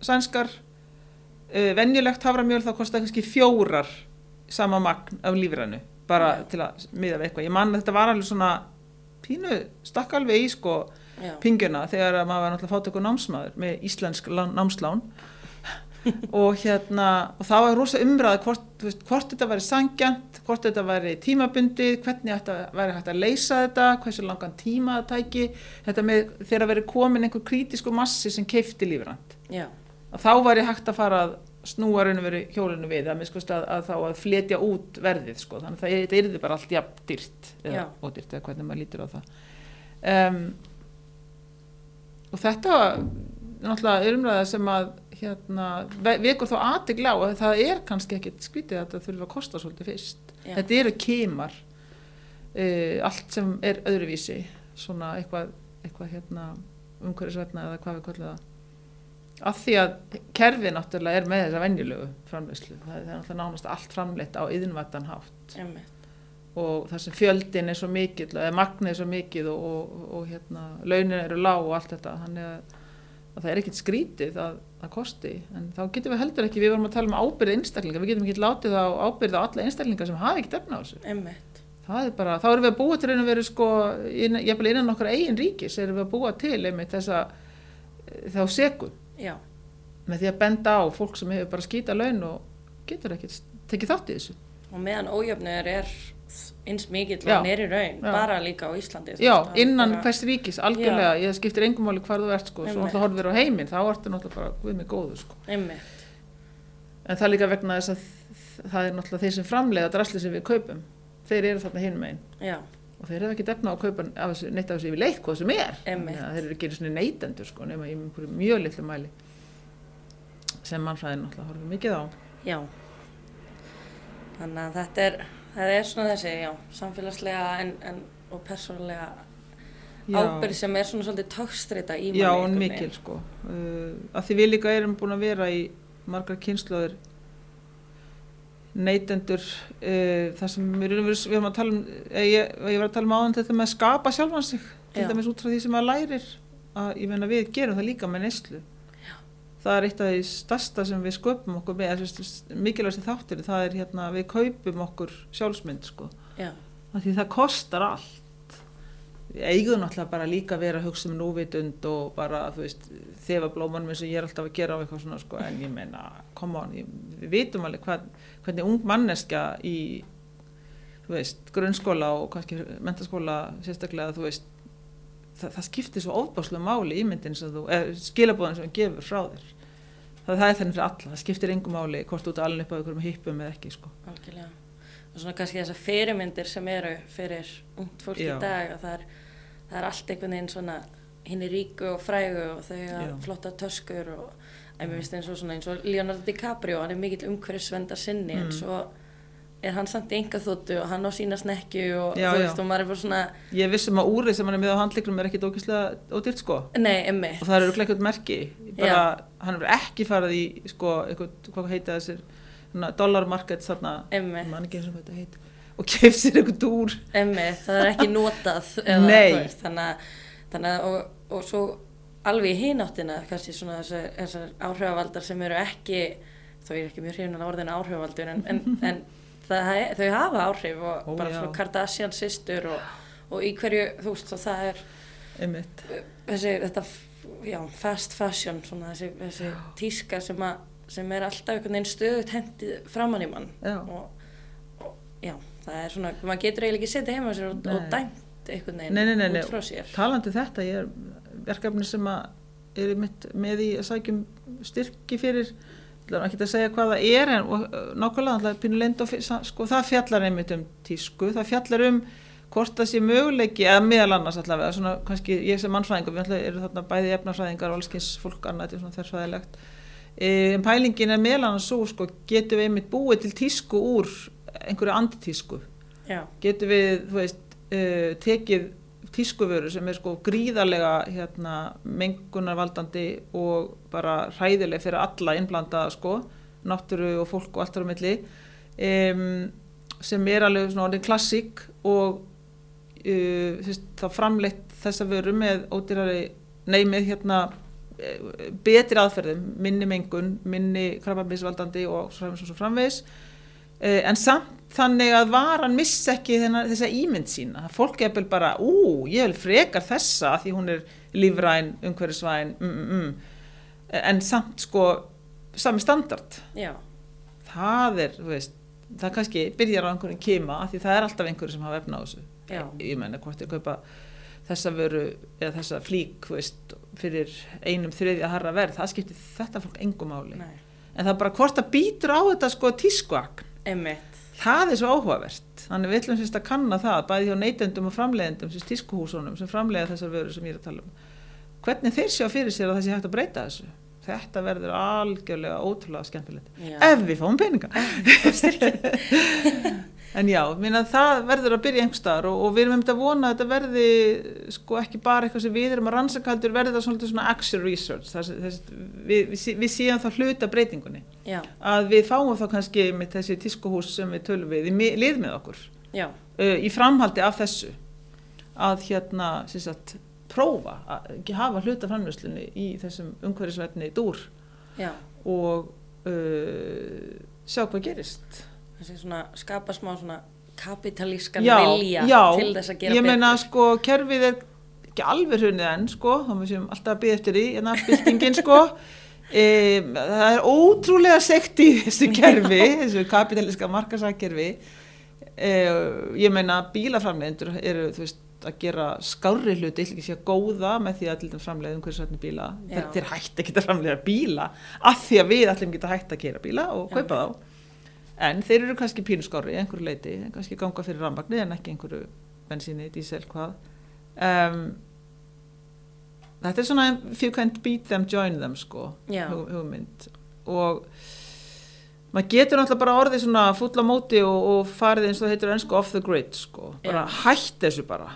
sænskar uh, venjulegt haframjöl þá kostað kannski fjórar sama magn af lífrænu bara til að miða við eitthvað, ég man þetta var alveg svona pínu stakk alveg í sko pingjuna þegar að maður var náttúrulega fátöku námsmaður með íslensk lán, námslán. [laughs] Og hérna og það var rosa umræði hvort, hvort þetta væri sangjant, hvort þetta væri tímabundið, hvernig þetta væri hægt að leysa þetta, hversu langan tíma það tæki, þetta með þegar að veri komin einhver krítisku massi sem keifti lífrand. Að þá væri hægt að fara að snúa raun og veri hjólinu við, að, miskust, að, að þá að fletja út verðið, sko, þannig að það, þetta yrði bara allt jafn dyrt, eða ódýrt, eða hvernig maður lítur á það. Um, og þetta náttúrulega er umræða sem að hérna, ve- vekur þá aðtegla á að það er kannski ekkit skrítið að þetta þurfa að kosta svolítið fyrst. Já. Þetta eru kemar, uh, allt sem er öðruvísi, svona eitthvað, eitthvað hérna, umhverfisvætna eða hvað við kallum það. Af því að kerfið náttúrulega er með þessa venjulegu framleyslu. Það er náttúrulega nánast allt framleitt á yðinvættan hátt einmitt. Og þar sem fjöldin er svo mikill eða magnið er svo mikið og, og, og hérna, launin eru lág og allt þetta þannig að, að það er ekkit skrítið að það kosti, en þá getum við heldur ekki við vorum að tala um ábyrði einstaklinga við getum ekki látið á ábyrði á alla einstaklinga sem hafa ekkit efna á þessu, það er bara þá erum við að búa til og veru sko innan, jafnvel innan okkar eigin ríkis erum við að búa til einmitt þessa þá segun Já, með því að benda á fólk sem hefur bara skýta laun og getur ekkit tekið þátt í þessu og meðan ójöfnur er eins mikill og nýri raun, Já. bara líka á Íslandi. Já, innan bara- hvers ríkis, algjörlega, ég skiptir engum máli hvar þú ert sko, svo náttúrulega horfir á heiminn, þá ertu náttúrulega bara við mig góðu sko. Einmitt, En það líka vegna þess að það er náttúrulega þeir sem framleiða drasli sem við kaupum, þeir eru þarna hinum einn já, og þeir hefur ekki defna á að kaupa neitt af þessu yfir leitt hvað sem er. Þeir eru ekki svona neytendur sko, nema í mjög litlu mæli sem mannfræðin náttúrulega horfir mikið á. já. Þannig að þetta er, það er svona þessi, já, samfélagslega en, en, og persónulega ábyrð sem er svona svolítið tökstrita í manni. Já, en mikil sko. Uh, að því við líka erum búin að vera í margar kynnslóðir neytendur uh, þar sem við erum, við erum að tala um eh, ég, ég var að tala um áðan þetta með að skapa sjálfan sig til dæmis út frá því sem maður lærir að ég meina við gerum það líka með neyslu það er eitt af því stærsta sem við sköpum okkur með mikilvægst þáttur það er hérna við kaupum okkur sjálfsmynd sko. Af því það kostar allt. Við eigum náttúrulega bara líka að vera hugsa um núvitund og bara, þú veist, þefa blómanum eins og ég er alltaf að gera á eitthvað svona, sko, en ég come on, ég, við vitum alveg hvað, hvernig ung manneska í, þú veist, grunnskóla og kannski mentaskóla sérstaklega, þú veist, það, það skiptir svo óbáslega máli ímyndin sem þú, eða skilabóðin sem þú gefur frá þér. Það, það er þannig fyrir alla, það skiptir engum máli hvort ert alveg upp á einhverjum hippum eða ekki, sko. algjörlega. Og svona kannski þessar fyrirmyndir sem eru fyrir ungt fólk Já. í dag að það er, það er allt einhvern veginn svona hinn er ríku og frægu og þau hafa flotta töskur og en mér finnst eins og svona eins og Leonardo DiCaprio hann er mikill umhverfisvendar sinni en Mm. svo er hann samt í enga þóttu og hann á sína snekju og Já, þú já. veist og maður er bara svona Ég vissum að úrið sem hann er með á handleiklum er ekkit ógæslega ódýrt sko. Nei, emmi, og það eru örugglega eitthvað merki. Bara, hann hefur ekki farið í sko, eitthvað, hvað heita þessir svona, dollar market þarna. Emmi, ekki og hvað þetta heit og keft sér eitthvað dúr. Emmi það er ekki [laughs] notað eða, veist, þannig þannig og, og svo alveg í hináttina kannski svona þessar, þessar áhrifavaldar sem eru ekki ég er ekki mjög hrifin að orðina áhrifavaldur en, [laughs] en, en það, þau hafa áhrif og Ó, bara já. svona Kardashian systur og, og í hverju, þú veist, það er einmitt. þessi, þetta, já, fast fashion svona þessi, þessi tíska sem að sem er alltaf einhvern veginn stöðut hendið framann í mann. Og, og já, það er svona maður getur eiginlega ekki setið heima sér og, og dæmt einhvern Nei, nei, nei, veginn nei. út frá sér. Talandi um þetta, ég er verkefni sem að er með í að sækjum styrki fyrir Er ekki að segja hvað það er en uh, nákvæmlega fi- sa- sko, það fjallar einmitt um tísku, það fjallar um hvort það sé möguleiki, eða meðal annars allavega, svona kannski ég sem mannfræðingur, við alltaf eru þarna bæði efnafræðingar og allskins fólk annað, þetta er svona þessfræðilegt. En pælingin er meðal annars svo, sko, getum við einmitt búið til tísku úr einhverju antitísku. já, Getum við, þú veist, uh, tekið tískuvöru sem er sko gríðarlega hérna, mengunarvaldandi og bara hræðileg fyrir alla innblandaða sko, náttúru og fólk og allt þar á milli. Um, sem er alveg svona klassík og uh, þá framleitt þessa vöru með ódýrari, nei með hérna betri aðferðum, minni mengun, minni krabbamisvaldandi og svo Eh, en samt þannig að varan missa ekki þennan, þessa ímynd sína. Fólk er bara, ú, ég vil frekar þessa því hún er lífræn, umhverfisvæn mm, mm, mm. en samt sko sami standard. Já, það er, þú veist, það kannski byrjar á einhverjum kima, því það er alltaf einhverju sem hafa efna á þessu. Já. ég menna hvort ég kaupa þessa vöru eða þessa flík, veist fyrir einum þriðja harra verð það skiptir þetta fólk engum máli. Nei, en það bara hvort það býtur á þetta sko tískuakn, einmitt, það er svo áhugavert. Þannig við ætlum sérst að kanna það bæði hjá neytendum og framleiðendum, sérst tískuhúsunum sem framleiða þessar vöru sem ég er að tala um. Hvernig þeir sjá fyrir sér að það sé hægt að breyta þessu? Þetta verður algjörlega ótrúlega skemmtilegt. Ef við fáum peninga [laughs] en já, minna, það verður að byrja einhverstaðar og, og við erum um þetta að vona að þetta verði sko ekki bara eitthvað sem við erum að rannsaka heldur verði það svolítið svona action research þess, þess, við, við, sé- við séum þá hluta breytingunni. Já, að við fáum þá kannski með þessi tískuhús sem við tölum við í lið með okkur uh, í framhaldi af þessu. Að hérna sagt, prófa að hafa hluta framlöslunni í þessum umhverfisvætni dúr já, og uh, sjá hvað gerist svona skapa smá svona kapitalískan já, vilja já, til þess að gera ég meina betur. sko kerfið er ekki alveg hrunið enn sko þá við séum alltaf að byggja eftir því en að byltingin sko [laughs] e, það er ótrúlega sekt í þessu kerfi þessu kapitalíska markasakkerfi e, ég meina bílaframleiðendur eru þú veist að gera skárri hluti, ekki sé að góða með því að til þeim framleiða umhverfisvætni bíla þeir, Já. þeir hætti ekki að framleiða bíla af því að við ætlum ekki að hætta að gera bíla og Já. kaupa þá en þeir eru kannski pínu skári í einhverju leiti, kannski ganga fyrir rafmagni en ekki einhverju bensíni, dísel, hvað. Um, þetta er svona if you can't beat them, join them sko, hug, hugmynd. Og maður getur náttúrulega bara orðið svona full á móti og, og farið eins og það heitir á ennsku off the grid sko, bara Já. hætt þessu bara.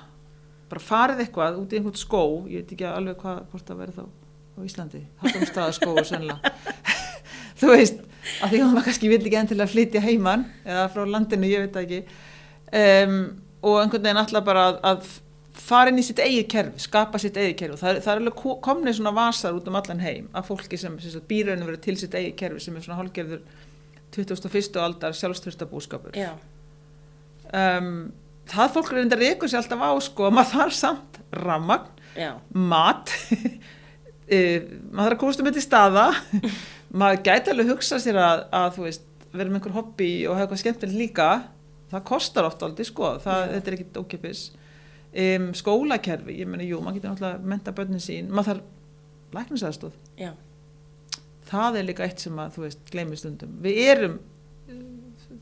Bara farið eitthvað út í einhvern skó ég veit ekki alveg hvað, hvort það verður þá á Íslandi, Hallumstaða skóu sennilega [laughs] þú veist að því að maður kannski vil ekki endilega flytja heiman eða frá landinu, ég veit ekki. Um, og einhvern veginn alltaf bara að, að fara inn í sitt eigið kerfi, skapa sitt eigið kerfi. Og það, það er alveg ko- komnir svona vasar út um allan heim af fólki sem, sem býröðinu verið til sitt eigið kerfi sem er svona hálgerður 21. aldar sjálfstörsta búskapur um, það fólk er enda reykur sér alltaf á sko, maður þarf samt rammagn, já, mat [laughs] e, maður þarf að komast um þetta í staða [laughs] maður gæti alveg hugsa sér að, að þú veist, vera með einhver hobby og hafa eitthvað skemmtilegt líka. Það kostar oft aldrei sko, það, þetta er ekkit ókipis um, skólakerfi, ég meni jú, maður getur náttúrulega menta börnin sín, maður þarf læknisaðstóð, já, það er líka eitt sem að þú veist, gleymi stundum, við erum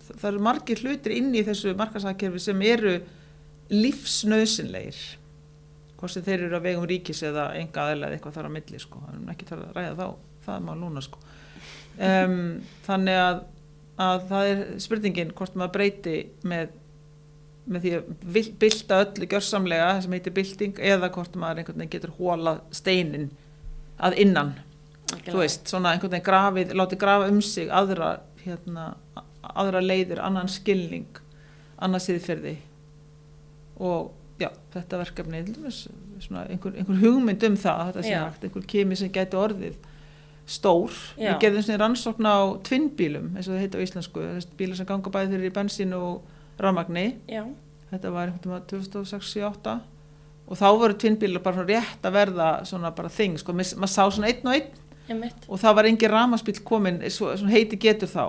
það eru margir hlutir inn í þessu markasakkerfi sem eru lífsnausinleir hvort sem þeir eru að vegum ríkis eða enga aðeila eða eitthvað þar á milli sko, er ekki þar að ræða þá það er maður núna sko. Um, þannig að, að það er spurningin hvort maður breyti með, með því að bylta öllu gjörsamlega sem heitir bylting eða hvort maður einhvern veginn getur hóla steinin að innan. Þú veist, svona einhvern veginn grafið, láti grafa um sig aðra, hérna, aðra leiðir, annan skilning, annað siðferði. Og já, þetta verkefni, einhver, einhver hugmynd um það, þetta sé hægt, einhver kemi sem gæti orðið stór. Já. Við gerðum svona rannsókn á tvinnbílum, eins og það heita á íslensku, bílar sem ganga bæði fyrir í bensín og rafmagni, já, þetta var einhvern veginn 2006-2008 og þá voru tvinnbílar bara rétt að verða svona bara þing, sko, maður sá svona einn og einn. Einmitt, og það var engin ramaspill komin svo, svona heiti getur þá.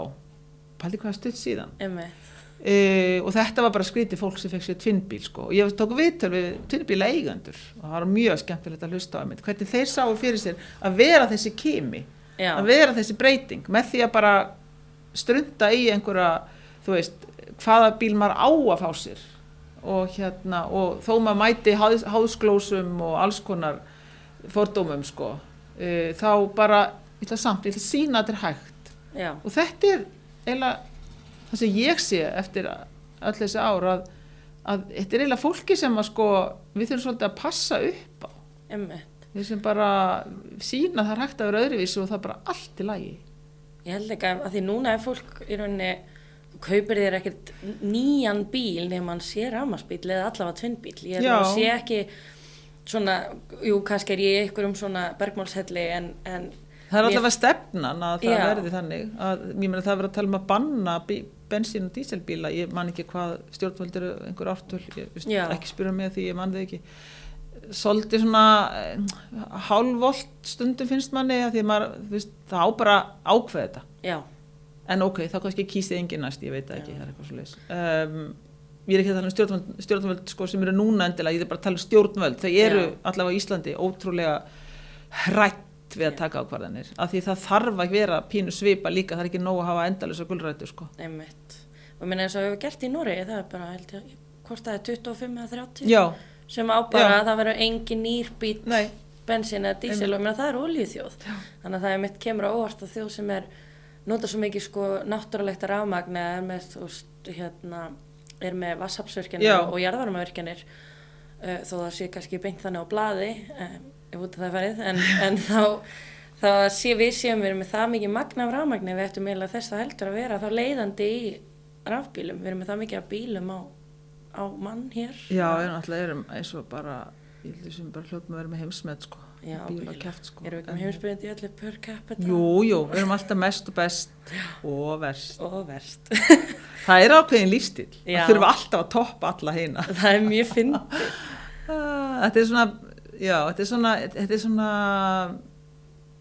Pældi hvað stutt síðan? Einmitt, e, og þetta var bara skrítið fólk sem fekk sér tvinnbíl sko. og ég tók viðtöl við tvinnbíla eigendur og það var mjög skemmtilegt að hlusta á einmitt hvernig þeir sáu fyrir sér að vera þessi kimi já, að vera þessi breyting. Með því að bara strunda í einhverja þú veist, hvaða bíl maður á að fá sér. Og hérna og þó maður mæti háðs, háðsglósum og alls konar fordómum sko e, þá bara, ég ætla samt, ég ætla að sína að þetta er hægt. Já, og þetta er eiginlega það sem ég sé eftir öll þessi ár að, að þetta er eiginlega fólki sem að sko við þurfum svolítið að passa upp á. Einmitt, við sem bara sína það er hægt að vera öðruvísi og það er bara allt í lagi. Ég held ekki að, því núna er fólk í rauninni, kaupir þér ekkert nýjan bíl nema hann sé ramarsbíl eða allavega tvinnbíl, ég sé ekki svona, jú, kannski er ég ykkur um svona bergmálshelli en, en Það er allavega stefnan að það verði þannig að ég meina það verður að tala um að banna bí, bensín og díselbíla, ég man ekki hvað stjórnvöldur einhver Já. ekki spyrja mig því ég man þau ekki. Svolítið svona uh, hálfvolt stundum finnst manni að því að maður, veist, það á bara ákveð þetta. Já, en ok, þá kannski kýst þið engin næst, ég veit ekki, það er eitthvað svo leis um, ég er ekki að tala um stjórnvöld, stjórnvöld sko, sem eru núna endilega, ég er bara að tala um stjórnvöld. Þau eru Já. allavega í Íslandi ótrúlega hrætt við að taka ákvarðanir af því það þarf að vera pínu svipa líka, það er ekki nóg að hafa endalus og gulrættu sko. einmitt. Og minna eins og við hefum gert í Nóri, það er bara, held ég, hvort það er 25 eða 30 já, sem á bara Já. að það verður engin nýrbít nei, bensin eða dísil Einmitt. og minna það er olíuþjóð. Þannig að það er mitt kemur á óvart að þjóð sem er nota svo mikið sko náttúrulegt rafmagn eða er með, hérna, er með vassapsvirkjanir Já. og jarðvarmavirkjanir uh, þó það sé kannski beint þannig á blaði um, ef út af það farið en, en þá, þá sé við séum við erum með það mikið magna af rafmagni við ættum eiginlega þess að heldur að vera þá leiðandi í rafbílum, við erum með það mikið af bílum á, á mann hér já, en alltaf erum eins og bara, ég held þessum bara hljótt með að vera með heimsmet sko, Já, bíla kæft sko erum við ekki með heimsbyrjandi í öllu per capita Jú, jú, við erum alltaf mest og best og verst. og verst [laughs] Það er ákveðin lífstíl. Já. Það þurfa alltaf að toppa alla heina. það er mjög fyndið [laughs] Ah, Þetta er svona, já, þetta er svona, þetta er svona,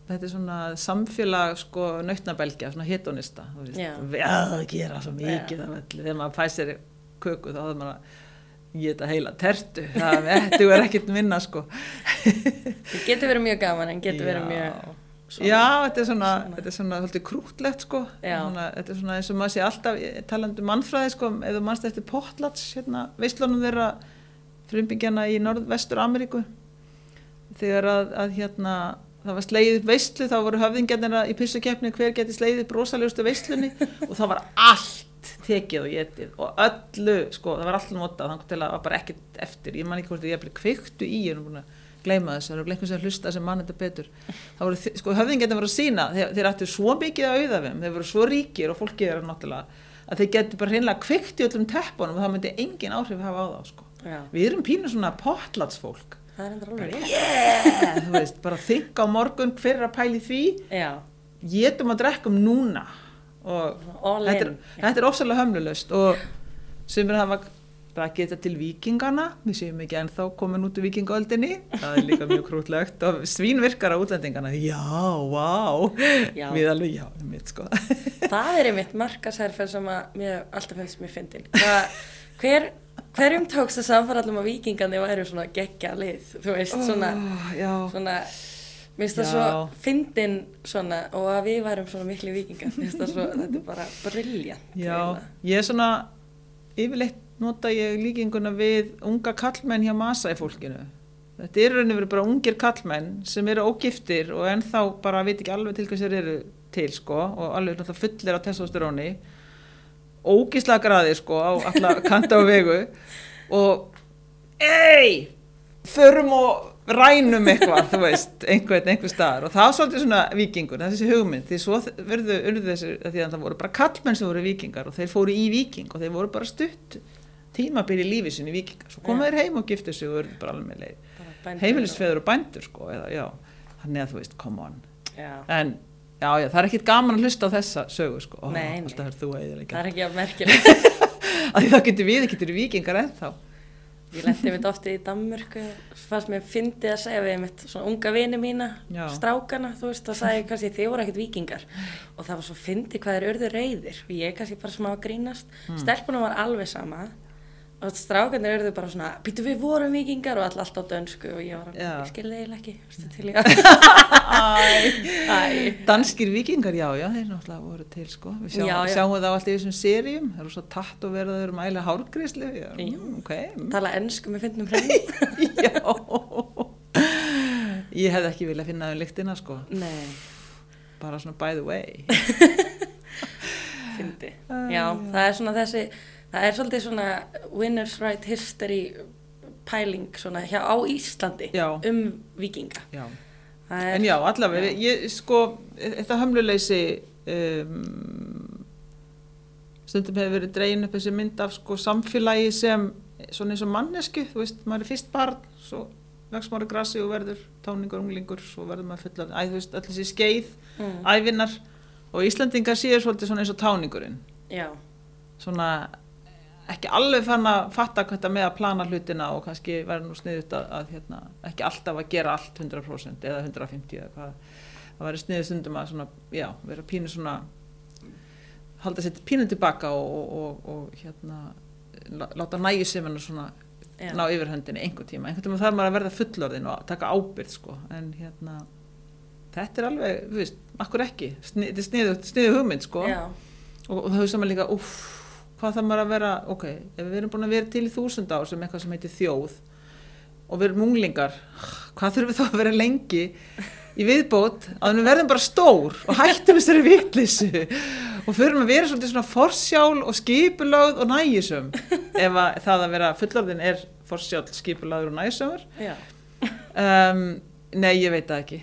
þetta er svona samfélag sko nautnabelgja, svona hitonista. Já. Við að gera svo mikið. Þegar maður fæ sér köku þá það maður að geta heila tertu. Það er ekkert minna sko. það getur verið mjög gaman en getur verið mjög Já, þetta er svona, Svona. þetta er svona svolítið krútlegt sko, svona, þetta er svona eins og maður sé alltaf talandi um mannfræði sko, ef þú mannst eftir Potlats, hérna, veislunum þeirra frumbyggjana í norðvestur Ameríku, þegar að, að hérna, það var slegið upp veislu, þá voru höfðingjarnir í pissukefni hver geti slegið upp rosalegustu veislunni [laughs] og það var allt tekið og getið og öllu, sko, það var allt notað, þannig til að það var bara ekkert eftir, ég man ekki hvort ég er kveiktu í, ég er nú búin að gleyma þess, það eru einhvern sem hlusta sem mann þetta betur. Þá voru, sko, höfðingarnir voru að sína þeir, þeir ættu svo mikið að auða þeim þeir voru svo ríkir og fólkið er náttúrulega að þeir getur bara hreinlega kveikt í öllum teppunum og það myndi engin áhrif hafa á þá sko. Við erum pínu svona potlatsfólk það er endur alveg yeah, þú veist, bara þykka á morgun hver er að pæli því. Getum að drekkum núna. Og þetta er, þetta er ofsalega hömlulöst og sem er rakið þetta til vikingana við séum ekki ennþá komin út úr vikingaöldinni það er líka mjög krútlegt. Og svín virkar á útlendingana. Já, vá. Já. við alveg, já, mitt sko. Það er einmitt markasherferð sem að mér alltaf finnst mér fyndin. Hver, hverjum tókst það samfarallum að vikingandi væru svona geggja lið, þú veist, svona, já, svona, mér finnst það svo fyndin svona og að við værum svona miklu vikingar, mér finnst það svo, [laughs] þetta er bara briljant. já ég er svona yfirleitt nota ég líkinguna við unga kallmenn hjá masa í fólkinu. Þetta eru rauninu verið bara ungir kallmenn sem eru ógiftir og ennþá bara veit ekki alveg til hvað sér eru til sko og alveg náttúrulega fullir á testosteróni ógislega graði sko á alla kanta og vegu. Og ei förum og rænum eitthvað, þú veist, einhvern, einhver staðar. Og það var svolítið svona vikingur, það er þessi hugmynd. Því svo verðu urðu þessi, því að það voru bara kallmenn sem voru vikingar og þeir fóru í viking og þeir voru bara stutt tímabil í lífi sinni vikingar, svo koma Já. þeir heim og giftu sig og urðu bara alveg leið Bara bændur heimilisfeður og bændur sko, eða já. Þannig að þú veist, come on. Já, en já, já, það er ekkit gaman að hlusta á þessa sögu sko, Ó, Nei, nei. er það er ekki að [laughs] því það getur við, getur vikingar ennþá. Ég lendi mitt ofti í Danmörku, fannst mér fyndið að segja við mitt svona unga vini mína, Já. strákana, þú veist, þá sagði ég kannski þið voru ekkert vikingar og það var svo fyndið hvað þeir urðu reyðir og ég kannski bara smá grínast, mm. stelpunum var alveg sama og strákanir urðu bara svona, býtu við vorum vikingar og all, allt á dönsku og ég var að, ég skilði eiginlega ekki, til ég [laughs] Æ, Danskir vikingar, já, já, þeir náttúrulega voru til sko. Við sjáum, Já, já. sjáum það alltaf í þessum seríum, það eru svo tatt og verður mæla hárgríslu. Já, Já. mm, tala ennsku með fyndnum hrein [laughs] já. Ég hefði ekki viljað finna þau lyktina, sko. Nei, Bara svona by the way. [laughs] fyndi Æ, Já, já. það er svona þessi það er svolítið svona winners right history pæling svona hjá á Íslandi Já. um vikinga Já. En já, allavega, ég, sko, þetta hömluleysi, um, stundum hefur verið dregin upp þessi mynd af sko samfélagi sem, svona eins og mannesku, þú veist, maður er fyrst barn, svo vex maður grassi og verður táningur, unglingur, svo verður maður fullan, æ, þú veist, allir þessi skeið, mm, ævinnar. Og Íslandingar séu svolítið svona eins og táningurinn, já, svona ekki alveg fann að fatta hvað þetta með að plana hlutina og kannski verður nú sniðut að, að hérna, ekki alltaf að gera allt 100% eða 150 eða hvað. Það verður sniðut stundum að svona, já, vera pínu svona halda sér pínu tilbaka og, og, og, og hérna lá- láta nægi sem hennar svona Já. ná yfirhöndinni einhvern tíma, einhvern tíma þarf maður að verða fullorðin og taka ábyrð sko en hérna þetta er alveg, þú veist, akkur ekki. Sni, þetta er sniðu hugmynd sko. Já, og, og það hefur saman líka, uff hvað það maður að vera, ok, ef við erum búin að vera til í þúsund ár sem eitthvað sem heitir þjóð og við erum unglingar hvað þurfum við þá að vera lengi í viðbót að við verðum bara stór og hættum þessari vitleysu og fyrir að vera svolítið svona forsjál og skipulögð og nægisum ef að það að vera fullorðin er forsjál, skipulögður og nægisumur um, nei, ég veit það ekki.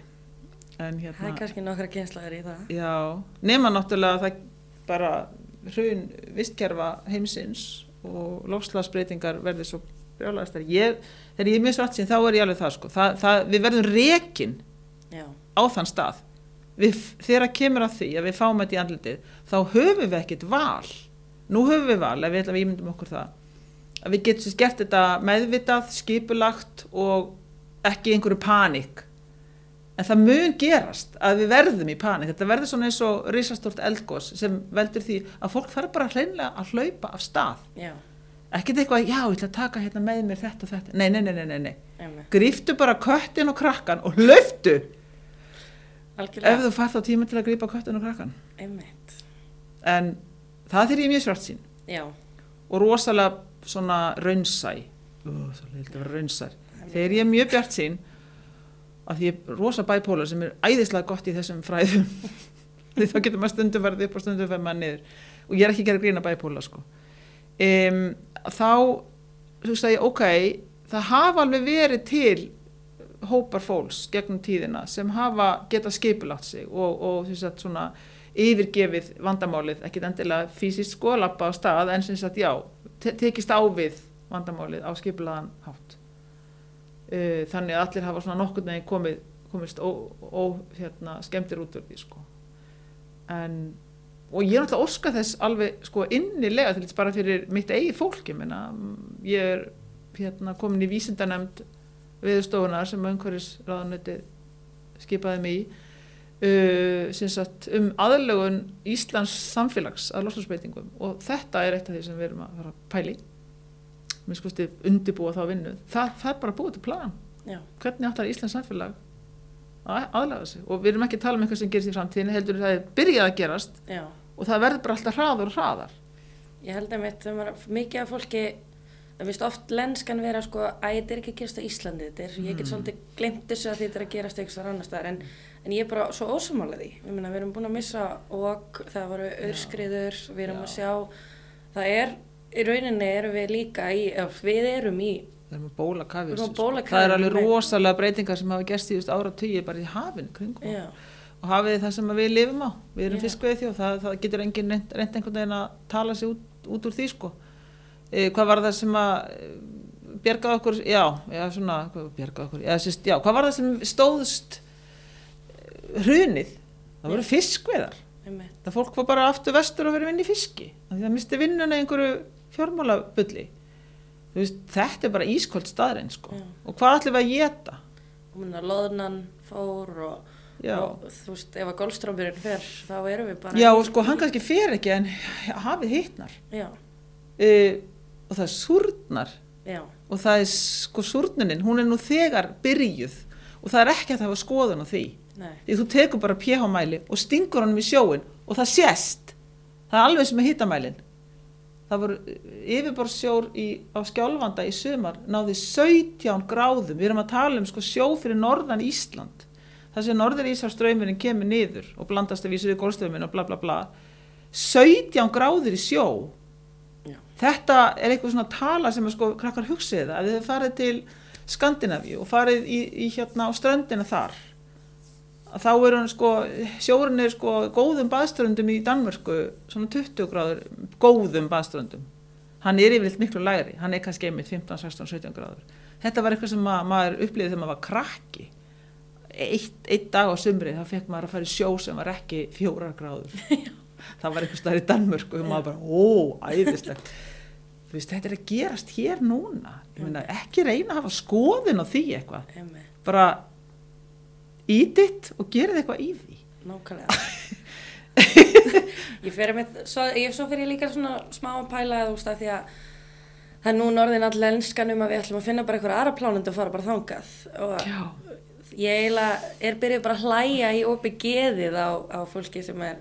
En Það hérna er kannski nokkra kynslaður í það. Já, nema náttúrulega að það bara hrun vistkerfa heimsins og lofslagsbreytingar verður svo brjálæðistar. Ég, þegar ég er mjög svart sín, þá er ég alveg það sko. Það, það, við verðum rekin Já, á þann stað. Við, þegar kemur að því að við fáum þetta í andlitið, þá höfum við ekkert val. Nú höfum við val, ef við ætlum að ímyndum okkur það. Að við getum sér gert þetta meðvitað, skipulagt og ekki einhverju panik. En það mun gerast að við verðum í panik. Þetta verður svona eins og risastort eldgós sem veldur því að fólk þarf bara hreinlega að hlaupa af stað. já, Ekkert eitthvað, já, ég ætla að taka hérna með mér þetta og þetta. Nei, nei, nei, nei, nei. Gríftu bara köttin og krakkan og hlauftu ef Algjörlega, þú fær þá tíma til að grípa köttin og krakkan. einmitt. En það þegar ég mjög svart sín Já, og rosalega svona raunsæ. Ó, svo leilt að vera raunsær. Þegar ég er mjög bjart sín að því ég er rosa bæpólar sem er æðislega gott í þessum fræðum. [laughs] Því þá getur maður stundum verið upp og stundum verið maður niður. Og ég er ekki að gera grína bæpóla sko. Um, þá þú veist að ég, ok það hafa alveg verið til hópar fólks gegnum tíðina sem hafa geta skipulagt sig og, og sem sagt svona yfirgefið vandamálið, ekkit endilega fysiskt sko, lappa á stað en sem sagt já, te tekist á við vandamálið á skipulaðan hátt uh, þannig að allir hafa svona nokkurn veginn komið, komist ó, ó, hérna, út úr því sko. en og ég er náttúrulega óska þess alveg sko innilega til þess bara fyrir mitt eigi fólki minna. ég er hérna, komin í vísindanemnd viðstofunar sem umhverfis ráðanöti skipaði mig í uh, sagt, um aðlögun Íslands samfélags að losnarsbreytingum og þetta er eitt af því sem við erum að fara að pæli skusti undibúa þá vinnu. Það, það er bara búið til plan. Já, hvernig áttar Íslands samfélag að aðlaga sig? Og við erum ekki að tala um eitthvað sem gerist í framtíðinu heldur það er byrjað að gerast já. og það verður bara alltaf hraðar og hraðar. Ég held að mitt, mikið af fólki, það finnst oft lenskan vera sko, að þetta er ekki að gerast á Íslandi, þetta er, ég get svolítið glemt þessu að þetta er að gerast eitthvað annar staðar, en, en ég er bara svo ósamála því. Meina, við erum búin að missa og það voru öðrskriður, við erum Já. að sjá, það er, í rauninni erum við líka í, við erum í, við erum að bóla kafið Við erum að bóla það er alveg með- rosalega breytingar sem hafa gerst í ára tíu bara í hafin kringum. Já, og hafið það sem við lifum á. Við erum fiskveið þjóð, það, það getur engin reynd, einhvern veginn að tala sig út, út úr því sko. E, hvað var það sem að e, bjargaði okkur, já, já svona hvað bjargaði okkur, já, sérst, já, hvað var það sem stóðst e, hrunið, það voru fiskveðar það fólk var bara aftur vestur og verið vinn í fiski. Það misti vinnuna einhverju fjármálabulli. Veist, þetta er bara ískolt staðrein sko. Og hvað ætlum við að geta og minna loðnan fór og, og þú veist, ef að golfstrámurinn fer, þá erum við bara... já og sko hann kannski fer ekki en hafið hittnar Já, uh, og það súrnar. Já, og það er sko súrnunin, hún er nú þegar byrjuð. Og það er ekki að það hafa skoðun á því. Nei, því þú tekur bara pH-mæli og stingur honum í sjóin og það sést. Það er alveg sem er hittamælin það voru yfirborðsjór á skjálfanda í sumar náði 17 gráðum. Við erum að tala um sko sjó fyrir norðan Ísland. Það sem norður Ísarströymurinn kemur niður og blandast að vísur í gólströyminn og bla bla bla. 17 gráður í sjó. Já. þetta er eitthvað svona tala sem sko krakkar hugsið það að þið farið til Skandinavíu og farið í, í hérna á ströndina þar þá er hann sko, sjórun er sko góðum baðströndum í Danmörku svona 20 gráður, góðum baðströndum. Hann er yfirleitt miklu lægri hann er kannski einmitt 15, 16, 17 gráður. Þetta var eitthvað sem ma maður upplýði þegar maður var krakki. Eitt, eitt dag á sumri þá fekk maður að fara í sjó sem var ekki fjórar gráður. [laughs] Það var eitthvað staðar í Danmörku og maður bara, ó, æðislegt. Þú veist, þetta er að gerast hér núna. Meina, ekki reyna að hafa skoðin á því eitthvað, bara íditt og gerið eitthvað í því nákvæmlega. ég fyrir með, svo, ég, svo fyrir ég líka svona smá að pæla þú veist að því að það er núna orðin all lenskan um að við ætlum að finna bara eitthvað aðra plánundu og fara bara þangað og já, ég eiginlega er byrjuð bara að hlæja í opi geðið á, á fólki sem er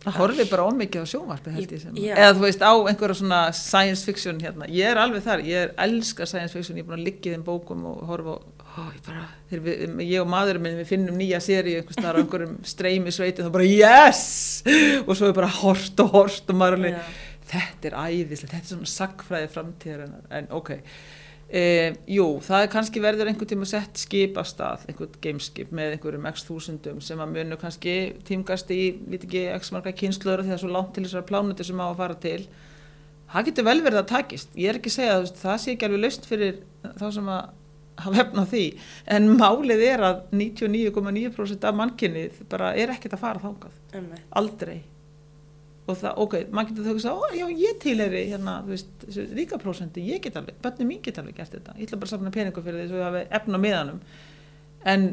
það horfið bara ómikið á sjónvarpi held ég sem, Já. eða þú veist á einhverja svona science fiction hérna, ég er alveg þar ég er elska science fiction, ég er búin að liggja í þeim bókum og horfa á, ó, ég bara við, ég og maðurinn minn, við finnum nýja staðar á einhverjum streymi sveiti þá bara yes, og svo er bara hort og hort og maður Já. þetta er æðislega, þetta er svona sagfræði framtíðar en, en ok. E, jú, það er kannski verður einhvern tíma sett skip af stað, einhvern gameskip með einhverjum x þúsundum sem að munu kannski tímgast í, veit ekki, x marga kynsluður því það er svo langt til þessar plánuti sem á að fara til. Það getur vel verið að takist. Ég er ekki að segja það sé ekki alveg laust fyrir þá sem að hafa efna á því. En málið er að 99,9% af mannkinni bara er ekkert að fara þángað einmitt, aldrei. Og það, ok, maður getur þau að segja, já, ég tilheri hérna, þú veist, ríka prósendi, ég get alveg, bönni mín get alveg gert þetta, ég ætla bara að safna peningu fyrir því ég hafi efna á miðanum, en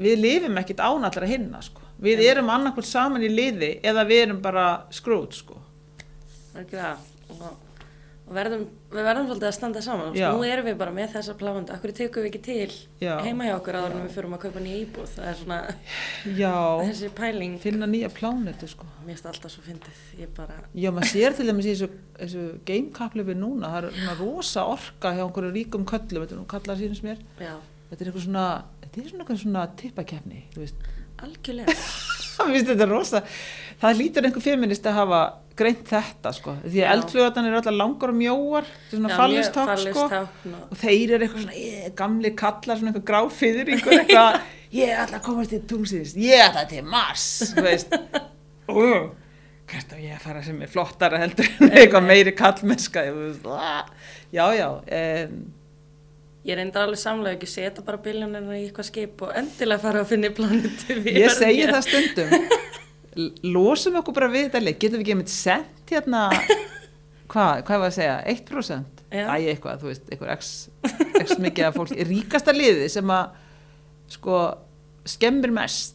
við lifum ekkit án allra hinna, sko, við Já. erum annarkvæmt saman í liði eða við erum bara skrút, sko, algjörlega. Og, og verðum, við verðum svolítið að standa saman. Já. nú erum við bara með þessa plánundu akkur tekum við ekki til Já. heima hjá okkur áður en við fyrir að kaupa nýja íbúð? Það er svona [laughs] já, þessi pæling. Finna nýja plánetu, sko. mér finnst alltaf svo fyndið. Ég bara, Já, maður sér til dæmis í þessu, þessu gamekaplifi núna, það er svona rosa orka hjá einhverju ríkum köllum, þetta er nú kallar sínus mér, já, þetta er eitthvað svona, þetta er svona svona tippakefni, algjörlega. [laughs] Þetta rosa, það lítur einhver feminist að hafa greint þetta sko, því að eldflugatan eru alltaf langar og mjóar, er svona Já, fallistátt mjög sko, fallistákn og- þeir eru eitthvað svona, ég, gamli kallar, svona eitthvað gráfiður, eitthvað, [laughs] ég ætla að komast til tungsins, ég ætla til Mars, veist, og hvert á ég að fara sem er flottara heldur en eitthvað meiri ah, já, já, en, ég reyndar alveg samlega ekki setja bara biljónirna í eitthvað skip og endilega fara að finna í plánutu Ég segi það stundum [laughs] Losum okkur bara við þetta leik Getum við ekki einmitt sent hérna [laughs] Hvað, hvað var að segja? 1%? Já. Æ, eitthvað, þú veist, eitthvað x, x mikið af fólk Ríkasta liði sem að sko, skemmir mest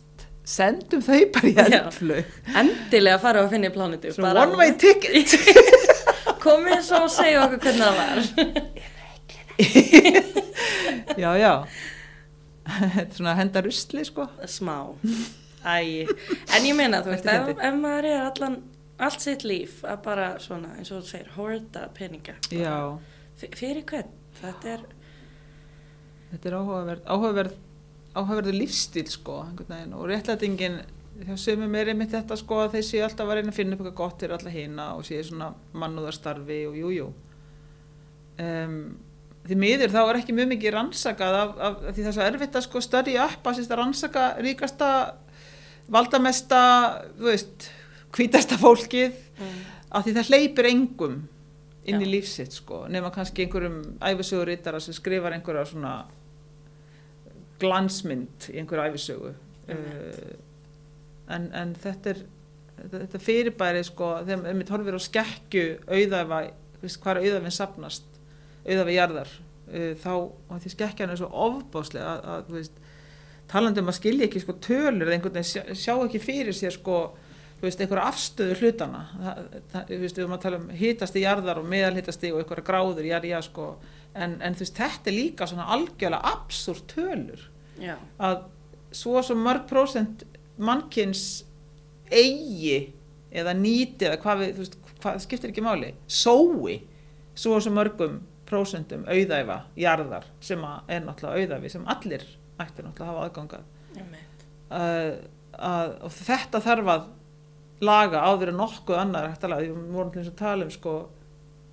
Sendum þau bara í eldflug endilega fara að finna í plánutu one way ticket. [laughs] Komið svo og segja okkur hvernig það var. [laughs] Já, já. Þetta er svona að henda rusli, sko. Smá Æ. en ég meina þú veist ef, ef maður er allan allt sitt líf að bara svona eins og þú segir horta peninga Já, fyrir hvern þetta er þetta er áhugaverð áhugaverð, áhugaverður lífstíl sko, einhvern veginn og réttlætingin hjá sumum er einmitt þetta sko að þeir séu alltaf að reyna að finna upp eitthvað gott fyrir alla hina og séu svona mannúðarstarfi og jújú jú. um, því miður þá er ekki mjög mikið rannsakað af, af, af því er svo erfitt að sko störi upp að að rannsaka ríkasta valdamesta þú veist, hvítasta fólkið mm. af því það hleypir engum inn í Já. lífsitt sko, nema kannski einhverjum æfisögur rittara sem skrifar einhverja svona glansmynd í einhverju æfisögu uh, en, en þetta er þetta, fyrirbæri sko þegar horfir á skekkju auðæfa, veist, hvað er auðæfin sapnast auðæfi jarðar uh, þá, því skekkjan er svo ofbáslega að, að þú veist, talandi um að skilja ekki sko tölur eða einhvern veginn sjá, ekki fyrir sér sko þú veist, einhverja afstöðu hlutana það, það, þú veist, við erum að tala um hitasti jarðar og meðalhitasti og einhverja gráður já, já, sko, en, en þú veist, þetta er líka svona algjörlega absúrt tölur. Já, að svo svo mörg prósent mannkins eigi eða nýti eða hvað við, þú veist, hvað skiptir ekki máli. Sói svo svo mörgum prósentum auðæfa jarðar sem að er náttúrulega auðæfi sem allir ættir náttúrulega að hafa aðgangað einmitt. að, að, og þetta þarf að laga áður en nokkuð annar er hægt að laga, við vorum til þess að tala um sko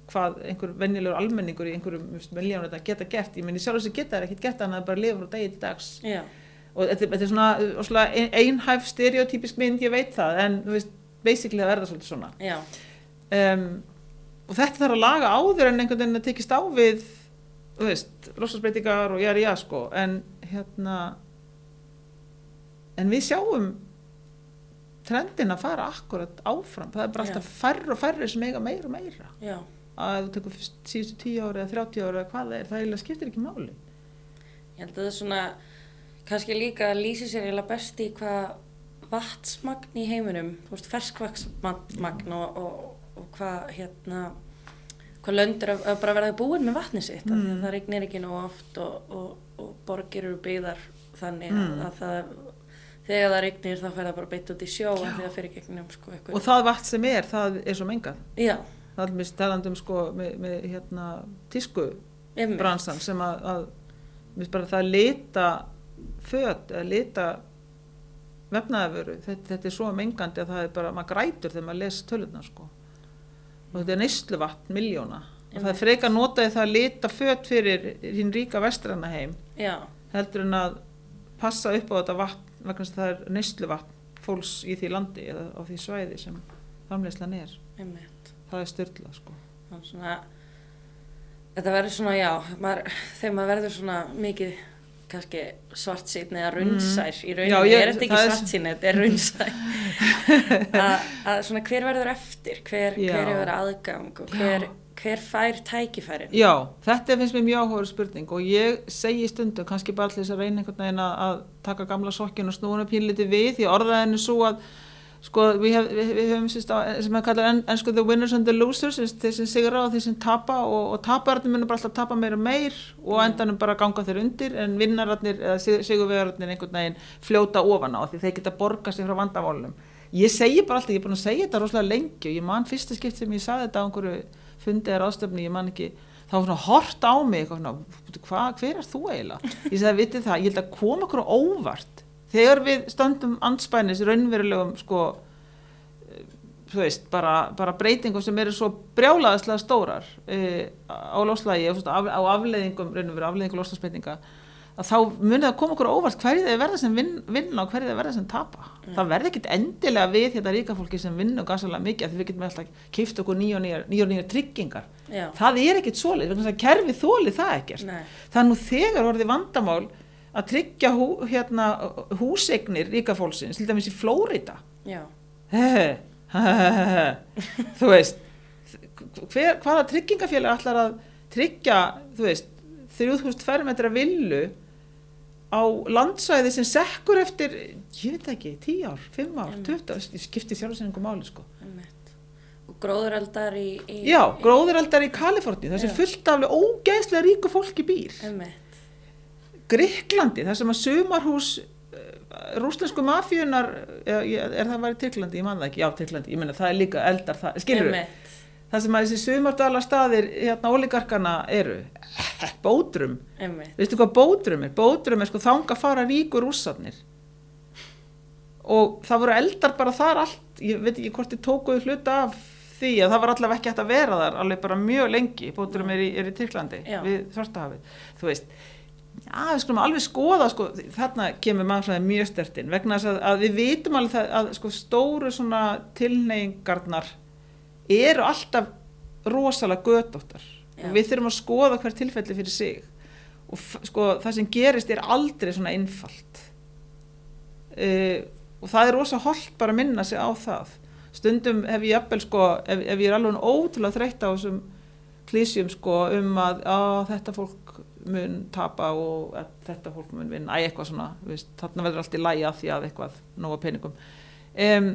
hvað einhver venjulegur almenningur í einhverjum miljónu þetta geta gert, ég menn í sjálf þess að geta er ekkert gert annað en bara lifa frá degi til dags. Já, og þetta, þetta er svona, svona ein- einhæf stereotypisk mynd, ég veit það en þú veist, basically það er það svolítið svona. Um, og þetta þarf að laga áður en einhvern veginn að tekist á við þú veist, losasbreytingar og jæri já sko, en hérna en við sjáum trendin að fara akkurat áfram það er bara alltaf færri og færri sem eiga meira og meira já að þú tekur síðustu 10 ára eða 30 ára eða hvað það er, það eiginlega skiptir ekki máli. Ég held að það er svona, kannski líka að lýsi sér eiginlega best í hvað vatsmagn í heiminum, þú veist, ferskvaksmagn og, og, og hvað, hérna, hvað löndur að, að bara verða búin með vatni sitt. Mm. það regnir ekki nú oft og, og, og borgir eru byggðar þannig Mm. að, að það, þegar það regnir þá fer það bara beitt út í sjó að því að fyrir gegnum, sko, eitthvað. Og það vatn sem er, það er svo mengað. Já, Það er mist talandum sko með, með hérna tísku einmitt. bransan sem að, að bara það að lita föt eða lita vefnaðavöru, þetta, þetta er svo mengandi að það er bara, maður grætur þegar maður les tölurnar sko. Og þetta er neyslu vatn, miljóna. Og það er frekar notaði það að lita föt fyrir hinn ríka vestræna heim Já, heldur en að passa upp á þetta vatn vegna þess að það er neyslu vatn fólks í því landi eða á því svæði sem framleyslan er. einmitt. Það er styrla sko. Það er svona, þetta verður svona, já, maður, þegar maður verður svona mikið kannski svart síðan eða runnsær í rauninni, Mm. Já, ég- er þetta ekki er- svart síðan, þetta er runnsær [laughs] að, svona hver verður eftir, hver, Já. hver hefur aðgang og hver, hver fær tækifærin? Já, þetta finnst mér mjög áhugaður spurning og ég segi stundum, kannski bara til þess að reyna einhvern veginn að, taka gamla sokkinn og snúna pínliti við, því orðaðinu svo að sko, við, hef, við, við höfum sérst, á, sem að kalla en, en sko the winners and the losers þeir sem sigra og þeir sem tapa og, og tapararnir munum bara alltaf tapa meira og meir og á endanum bara ganga þeir undir en vinnararnir eða sig- sigurvegararnir einhvern veginn fljóta ofan á því þeir geta borga sig frá vandamálunum ég segi bara alltaf, ég er búin að segja þetta rosalega lengi og ég man fyrsta skipt sem ég sagði þetta á einhverju fundið er ástöfni, ég man ekki þá var svona hort á mig eitthvað svona, hva, hver er þú eiginlega? Ég sagði, vitið það, ég held að koma okkur óvart þegar við stöndum andspænis raunverulegum sko eh, þú veist, bara, bara breytingum sem eru svo brjálaðislega stórar e, á loslægi á, á afleiðingum, raunveru afleiðingum loslægsbreytinga að þá munið að koma okkur óvart hverju þeir verða sem vin, vinna og hverju þeir verða sem tapa. Það verði ekkit endilega við þetta ríka fólki sem vinna og gansalega mikið því við getum alltaf kipt okkur nýja og nýjar, og nýjar tryggingar. Já, það er ekkit að kerfi þóli það ekkert. Nei, það er nú þegar orðið vandamál að tryggja hú, hérna, húsegnir ríka fólksins, til dæmis í Flórida [laughs] þú veist hver, hvaða tryggingafélag ætlar að tryggja, þú veist 3000 fermetra villu á landsvæði sem sekkur eftir, ég veit ekki, 10 ár 5 ár, Einmitt. 20 ár, ég skipti sjálfsynningu máli sko. og gróðureldar í, í Já, gróðuraldar í Kaliforni, það sem fullt af ógeðslega ríku fólki býr. Gríklandi, þar sem að sumarhús rúsnesku mafíunar er, er það var í Tyrklandi, ég man það ekki. Já, Tyrklandi, ég menna það er líka eldar það, skilur einmitt það sem að þessi sumardala staðir hérna ólíkarkana eru. [laughs] Bótrum, veistu hvað bótrum er? Bótrum er sko þanga fara ríkur rússarnir. Og það voru eldar bara þar allt. Ég veit ekki hvort þið tókuðu hluta af því að það var allavega ekki hægt að vera þar alveg bara mjög lengi, bótrum er í, er í Tyrklandi Já. við Svartahafið þú veist, já við skulum alveg skoða sko, þarna kemur mannfræði mjög stertinn vegna þess að, að við vitum alveg það, að sko, stóru tilneyingarnar eru alltaf rosalega gödóttar og við þurfum að skoða hver tilfelli fyrir sig. Og sko, það sem gerist er aldrei svona einfalt. Uh, og það er rosa holdt bara að minna sig á það. Stundum hef ég jafnvel sko ef, ef ég er alveg ótrúlega þreytt á þessum klísjum sko um að á, þetta fólk mun tapa og að þetta fólk mun vinna, æ, eitthvað svona, veist, þarna verður allt í lægi að því að eitthvað nóga peningum. Um,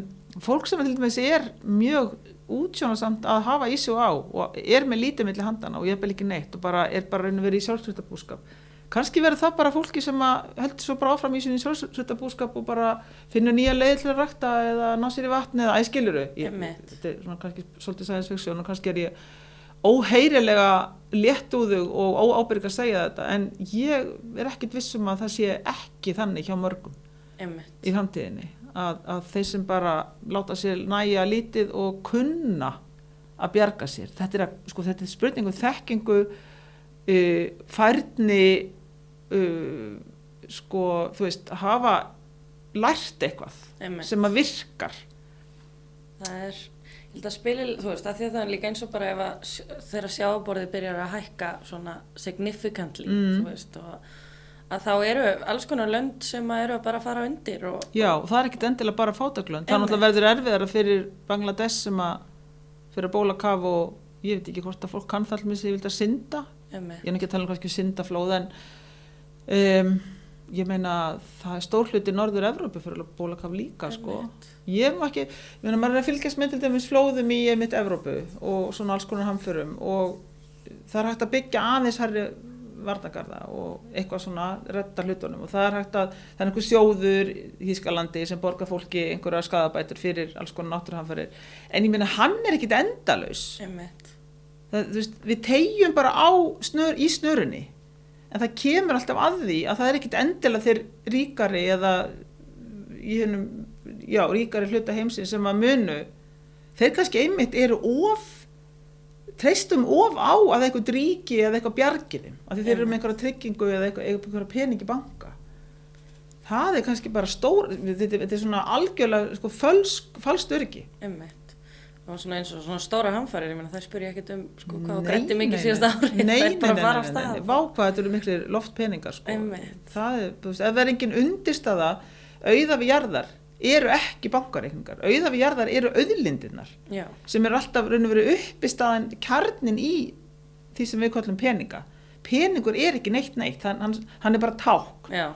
fólk sem til dæmis er mjög útsjónasamt að hafa í sig og á og er með lítið milli handana og ég hef ekki neitt og bara er bara raun og verið í sjálfsveitabúskap. Kannski verður það bara fólki sem heldur svo bara áfram í sinni sjálfsveitabúskap og bara finnur nýja leið til að rakta eða ná sér í vatni eða æskiluru. Þetta er svona kannski svolítið fiction og kannski er ég óheyrilega léttúðug og óábyrg að segja þetta en ég er ekkit vissum að það sé ekki þannig hjá mörgum einmitt, í framtíðinni að, að þeir sem bara láta sér næja lítið og kunna að bjarga sér. Þetta er, að, sko, þetta er spurningu þekkingu uh, færni uh, sko þú veist hafa lært eitthvað einmitt. sem að virkar. Það er, ég held að spili, þú veist, að því að það er líka eins og bara ef að þegar sjáborðið byrjar að hækka svona significantly, Mm. þú veist, og að þá eru alls konar lönd sem eru að bara fara undir og, Já, og það er ekkit endilega bara fátaklönd. Það Einmitt. náttúrulega verður erfiðara fyrir Bangladesh sem að fyrir að bóla kaf og ég veit ekki hvort að fólk kann það allir sem ég vildi að synda Einmitt. ég er ekki að tala um kannski syndaflóð en um, ég meina það er stór hluti norður Evrópu fyrir að bólakaf líka sko ég er nú ekki, ég meina maður er að fylgjast með til dæmis flóðum í mitt Evrópu og svona alls konar hamförum og það er hægt að byggja aðeins herri varnagarða og eitthvað svona retta hlutunum. Og það er hægt að það er einhver sjóður í Þískalandi sem borgar fólki einhverja skadabætur fyrir alls konar náttúruhamförir en ég meina hann er ekkit Einmitt. það, veist, við tegjum bara á snör, í snörunni. En það kemur alltaf að því að það er ekkit endilega þeir ríkari eða hennum, já, ríkari hluta heimsins sem að munu þeir kannski einmitt eru of treystum of á að eitthvað ríki eða eitthvað bjargir þeim af því þeir eru með einhverja tryggingu eða eitthvað, eitthvað pening í banka það er kannski bara stór þetta, þetta er svona algjörlega sko, falsk, öryggi Einmitt. Og svona eins og svona stóra hamfærir, það spyr ég ekkert um sko, hvað þú grætti mikið síðast ári. Nei, nei, nei, nei, af nei, nei, stað. vá hvað þetta eru miklir loftpeningar sko. Það er, þú veist, ef það er engin undirstaða, auða við jarðar eru ekki bankareikningar, auða við jarðar eru auðlindirnar Já, sem eru alltaf raun og verið uppi staðan kjarnin í því sem við kallum peninga. Peningur er ekki neitt neitt, hann, hann, hann er bara ták. já,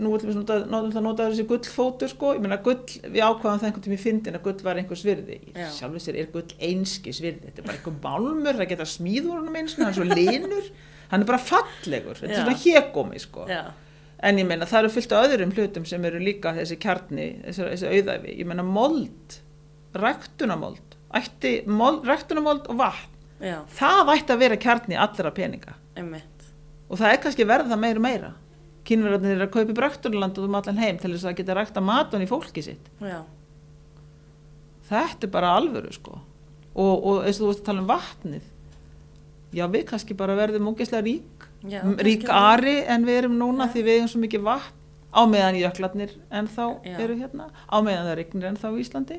Nú ætlum við nota, nota, nota þessi gullfótur sko, meina gull, við ákvaðum það einhvern tíma í fyndin að gull var einhvers virði. Já. Sjálfur sér er gull einskis virði, þetta er bara einhver málmur, það geta smíður honum eins og hann er svo linur, hann er bara fallegur, þetta er svona hégómi sko. já, En ég meina það eru fullt af öðrum hlutum sem eru líka þessi kjarni, þessi, þessi auðæfi, ég meina mold, ræktunamold, ætti, mold, ræktunamold og vatn, já, það ætti að vera kjarni allra peninga einmitt. og það er kannski verða meira og meira. Kínverðarnir eru að kaupa bræktunarland út um allan heim til þess að geta rækta matun í fólki sitt. Já, Þetta er bara alvöru sko. Og, og eins og þú veist að tala um vatnið, já við kannski bara verðum ógeðslega rík, já. Rík ari en við erum núna Já. því við erum svo mikið vatn á meðan jöklarnir en þá Já. eru hérna, á meðan það rignir en þá í Íslandi.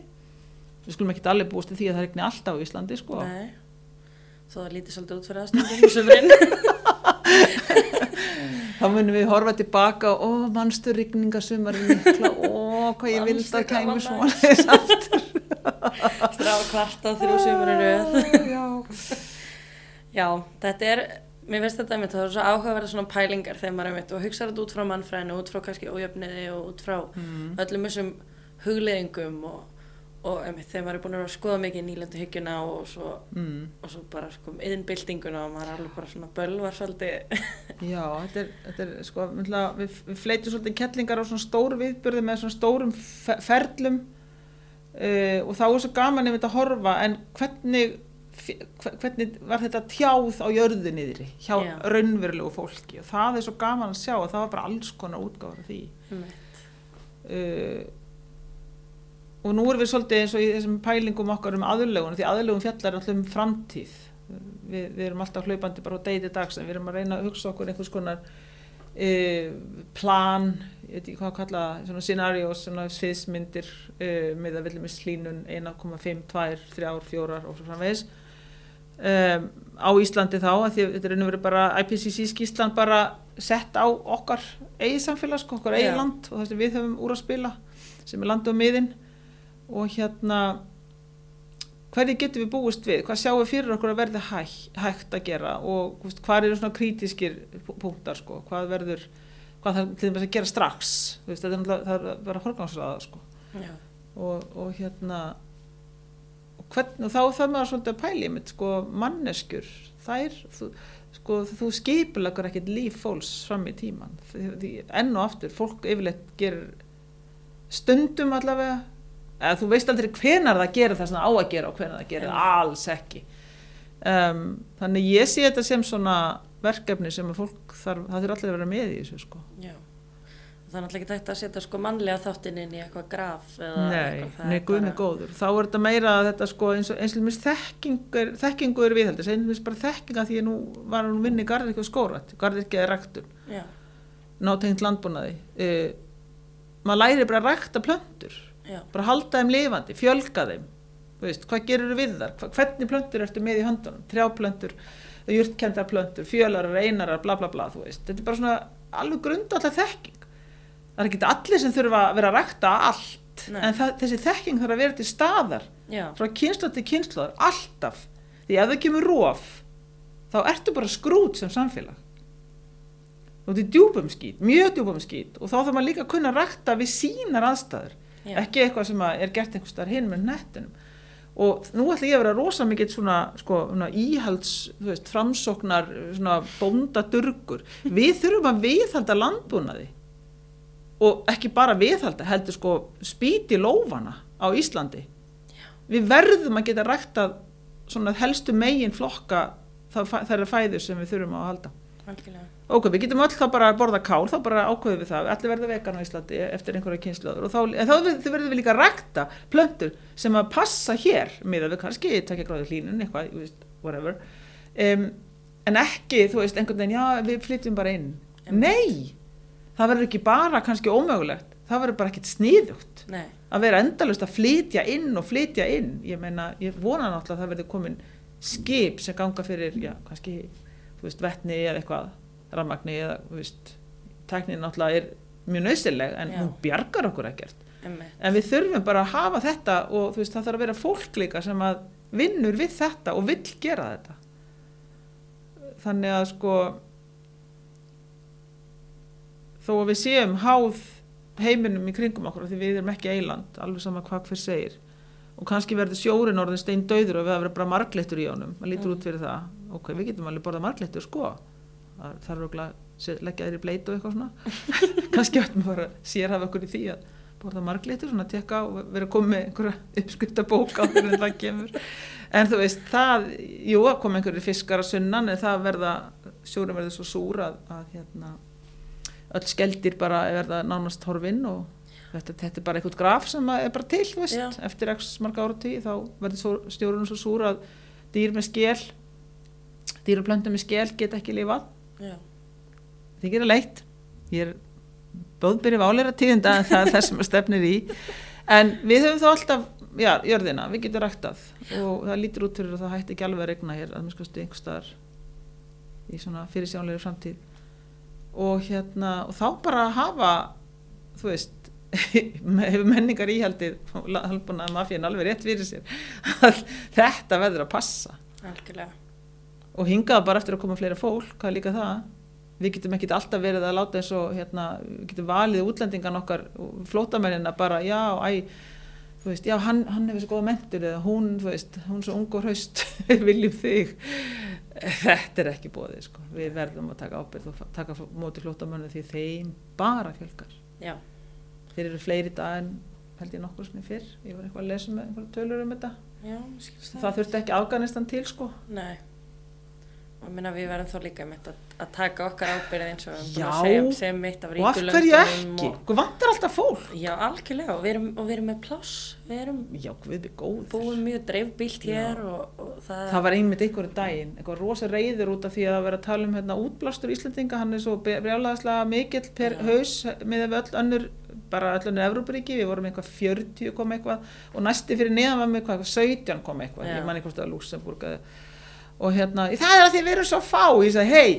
Við skulum ekki allir búast til því að það rigni alltaf á Íslandi sko. Nei, þó það lítið svolítið út fyrir aðstændum og. [laughs] Þá munum við horfa tilbaka og mannstu rigningasumari mikla, ó, hvað ég vildi að kæmi svona þess aftur. [laughs] Strá kvarta þrjú sömurinn. Já, Já, þetta er, mér finnst þetta einmitt, það er svo áhugaverða svona pælingar þegar maður einmitt og hugsa þetta út frá mannfræðinu, út frá kannski ójöfniði og út frá Mm. öllum þessum hugleðingum og, og einmitt þegar maður er búin að skoða mikið nýlendu hyggjuna og svo, mm. og svo bara sko yðinbyltinguna og maður er alveg bara svona bölvar svolítið. [laughs] Já, þetta er, þetta er sko, við, við fleitum svolítið kettlingar á svona stóru viðbyrði með svona stórum fe- ferlum uh, og þá er svo gaman ef þetta horfa en hvernig, hvernig var þetta tjáð á jörðu niðri hjá Já. raunverulegu fólki og það er svo gaman að sjá að það var bara alls konar útgáður af því. Uh, og nú erum við svolítið eins og í þessum pælingum okkar um aðurlegun því aðurlegun fjallar alltaf um framtíð við, við erum alltaf hlaupandi bara á deiti dags en við erum að reyna að hugsa okkur einhvers konar uh, plan ég veit ekki hvað að kalla svona scenarios, svona sviðsmyndir uh, með að viljum við slínun 1,5, 2, 3, 4 og svo framvegis um, á Íslandi þá að því að þetta er einu verið bara IPCC skýslan bara sett á okkar eigið samfélag, sko, okkar eigið land og það sem við höfum úr að spila sem er landið á miðin. Og hérna hverju getum við búist við, hvað sjáum við fyrir okkur að verði hæ, hægt að gera? Og hvað eru svona krítiskir punktar sko, hvað verður hvað það til þess að gera strax? Veist, það er bara forgangsraða sko. Og, og hérna hvern, þá þarf maður svolítið að pæli mitt sko manneskjur. Þær, þú, sko þú skipilegur ekkert líf fólks fram í tíman enn og aftur, fólk yfirleitt gerir stundum allavega eða þú veist aldrei hvenar það gerir það það á að gera og hvenar það gerir alls ekki. Um, þannig ég sé þetta sem svona verkefni sem að fólk þarf, það þurfa allir að vera með í þessu sko. Já. Það er náttúrulega ekki tægt að setja sko mannlega þáttinn inn í eitthvað graf eða Nei, eitthvað. það nei, guð bara- mig góður. Þá er þetta meira að þetta sko eins og eins og mér þekkingu er, þekkingu er viðhaldis, eins og mér bara þekkinga því ég nú var nú vinni og skórat, garðirkju er ræktun, nátengt landbúnaði. Uh, maður læri bara að rækta plöntur, já, bara halda þeim lifandi, fjölga þeim. Veist, hvað gerur við þar? Hva, hvernig plöntur ertu með í höndunum? Trjáplöntur, jurtkendarplöntur, fjölarar, einarar, bla bla bla, þú veist. Þetta er bara svona alveg grundallega þekking. Það er ekki allir sem þurfa að vera að rækta allt Nei. en það, þessi þekking þarf að vera til staðar Já, frá kynslu til kynslu alltaf, því ef það kemur rof þá ertu bara skrút sem samfélag. Þú ert í djúpum skýt, mjög djúpum skýt og þá þarf maður líka að kunna rækta við sínar aðstæður. Já, ekki eitthvað sem er gert einhvers staðar hinn með nettinum og nú ætla ég að vera rosa mikill svona, sko, svona íhalds veist, framsóknar svona bóndadurgur. Við þurfum að viðhalda landbúnaði og ekki bara viðhalda heldur sko spýti lófana á Íslandi. Við verðum að geta ræktað svona helstu megin flokka þær fæður sem við þurfum að halda. Algjörlega. ok, við getum öll þá bara að borða kál þá bara ákveðum við það, allir verða vegan á Íslandi eftir einhverja kynnslöður og þá, en þá verðum við, líka að rækta plöntur sem að passa hér með að við kannski takja gráði hlínun eitthvað, whatever. Um, en ekki, þú veist, einhvern veginn já, við flytjum bara inn. Einmitt. nei, það verður ekki bara kannski ómögulegt, það verður bara ekkit sniðugt Nei, að vera endalust að flytja inn og flytja inn ég meina, ég vona náttúrulega að það verður komin skip sem ganga fyrir já, kannski, þú veist, vettni eða eitthvað, rammagni eða, þú veist tæknin náttúrulega er mjög nöðsileg en Já. hún bjargar okkur ekkert emmitt. en við þurfum bara að hafa þetta og þú veist, það þarf að vera fólk líka sem að vinnur við þetta og vill gera þetta þannig að sko þó að við séum háð heiminum í kringum okkur því við erum ekki eiland, alveg sama hvað hver segir. Og kannski verður sjórin orðin stein döður og við að vera bara margleittur í honum. Maður lítur Mm. út fyrir það, ok, við getum alveg borðað margleittur sko. Það þarf okkur að leggja þeir í bleit og eitthvað svona. [laughs] Kannski ættum bara sér hafa okkur í því að borða margleittur, svona að tekka og vera að koma með einhverja uppskrifta bóka á hvernig það kemur. En þú veist, það, jú, að koma einhverju fiskar að sunnan en það verða, sjórin verður svo súr að, að hérna, öll skeldir bara verða nánast horfinn og þetta, þetta er bara einhvern graf sem er bara til, þú veist, Já. eftir x marga áratí þá verður svo, stjórunum svo súr að dýr með skél dýr og plöntum með skél geta ekki lifað. Já, þið gera leitt. Ég er bóðbyrjum áleira tíðinda en það er það sem að stefnir í. En við höfum þá alltaf já, jörðina, við getum ræktað. Og það lítur út fyrir að það hætti ekki alveg að regna hér að minnst kosti einhver staðar í svona fyrirsjónlega framtíð og hérna og þá bara að hafa þú veist [laughs] hefur menningar íhaldið halbúnaði mafíin alveg rétt fyrir sér [laughs] að þetta verður að passa algjörlega. og hingað bara eftir að koma fleira fólk, hvað er líka það við getum ekki alltaf verið að láta eins og hérna, við getum valið útlendingan okkar flótamennina bara, já, æ veist, já, hann, hann hefur svo góða mentur eða hún, þú veist, hún er svo ung og hraust [laughs] viljum þig þetta er ekki bóðið, sko. Við verðum að taka ábyrð og taka móti flótamönnu því þeim bara fjölgar. Já, þeir eru fleiri dag en held ég nokkur sem fyrr, ég var eitthvað að lesa með tölur um þetta. Já, það þurfti ekki Afganistan til, sko. Nei. Meina við verðum þá líka með að, að taka okkar ábyrð eins og við erum búin að segja sem mitt af og af ríkulöndum. hverju ekki, hvað vantar alltaf fólk Já, algjörlega og við erum, og við erum með pláss. Við erum Já, við búin mjög dreifbílt hér og, og það... Það var einmitt einhverju daginn, eitthvað rosa reyður út af því að það vera að tala um hérna, útblástur Íslandinga, hann er svo brjálaðslega mikill per Já. haus með öll önnur, bara öll önnur Evrópuríki, við vorum eitthvað 40 kom eitthvað og næsti fyrir neðan var með eitthvað 17 kom eitthvað, Já. ég man eitthvað Luxemburg eða- og hérna, það er að því við erum svo fá, ég sagði, hei,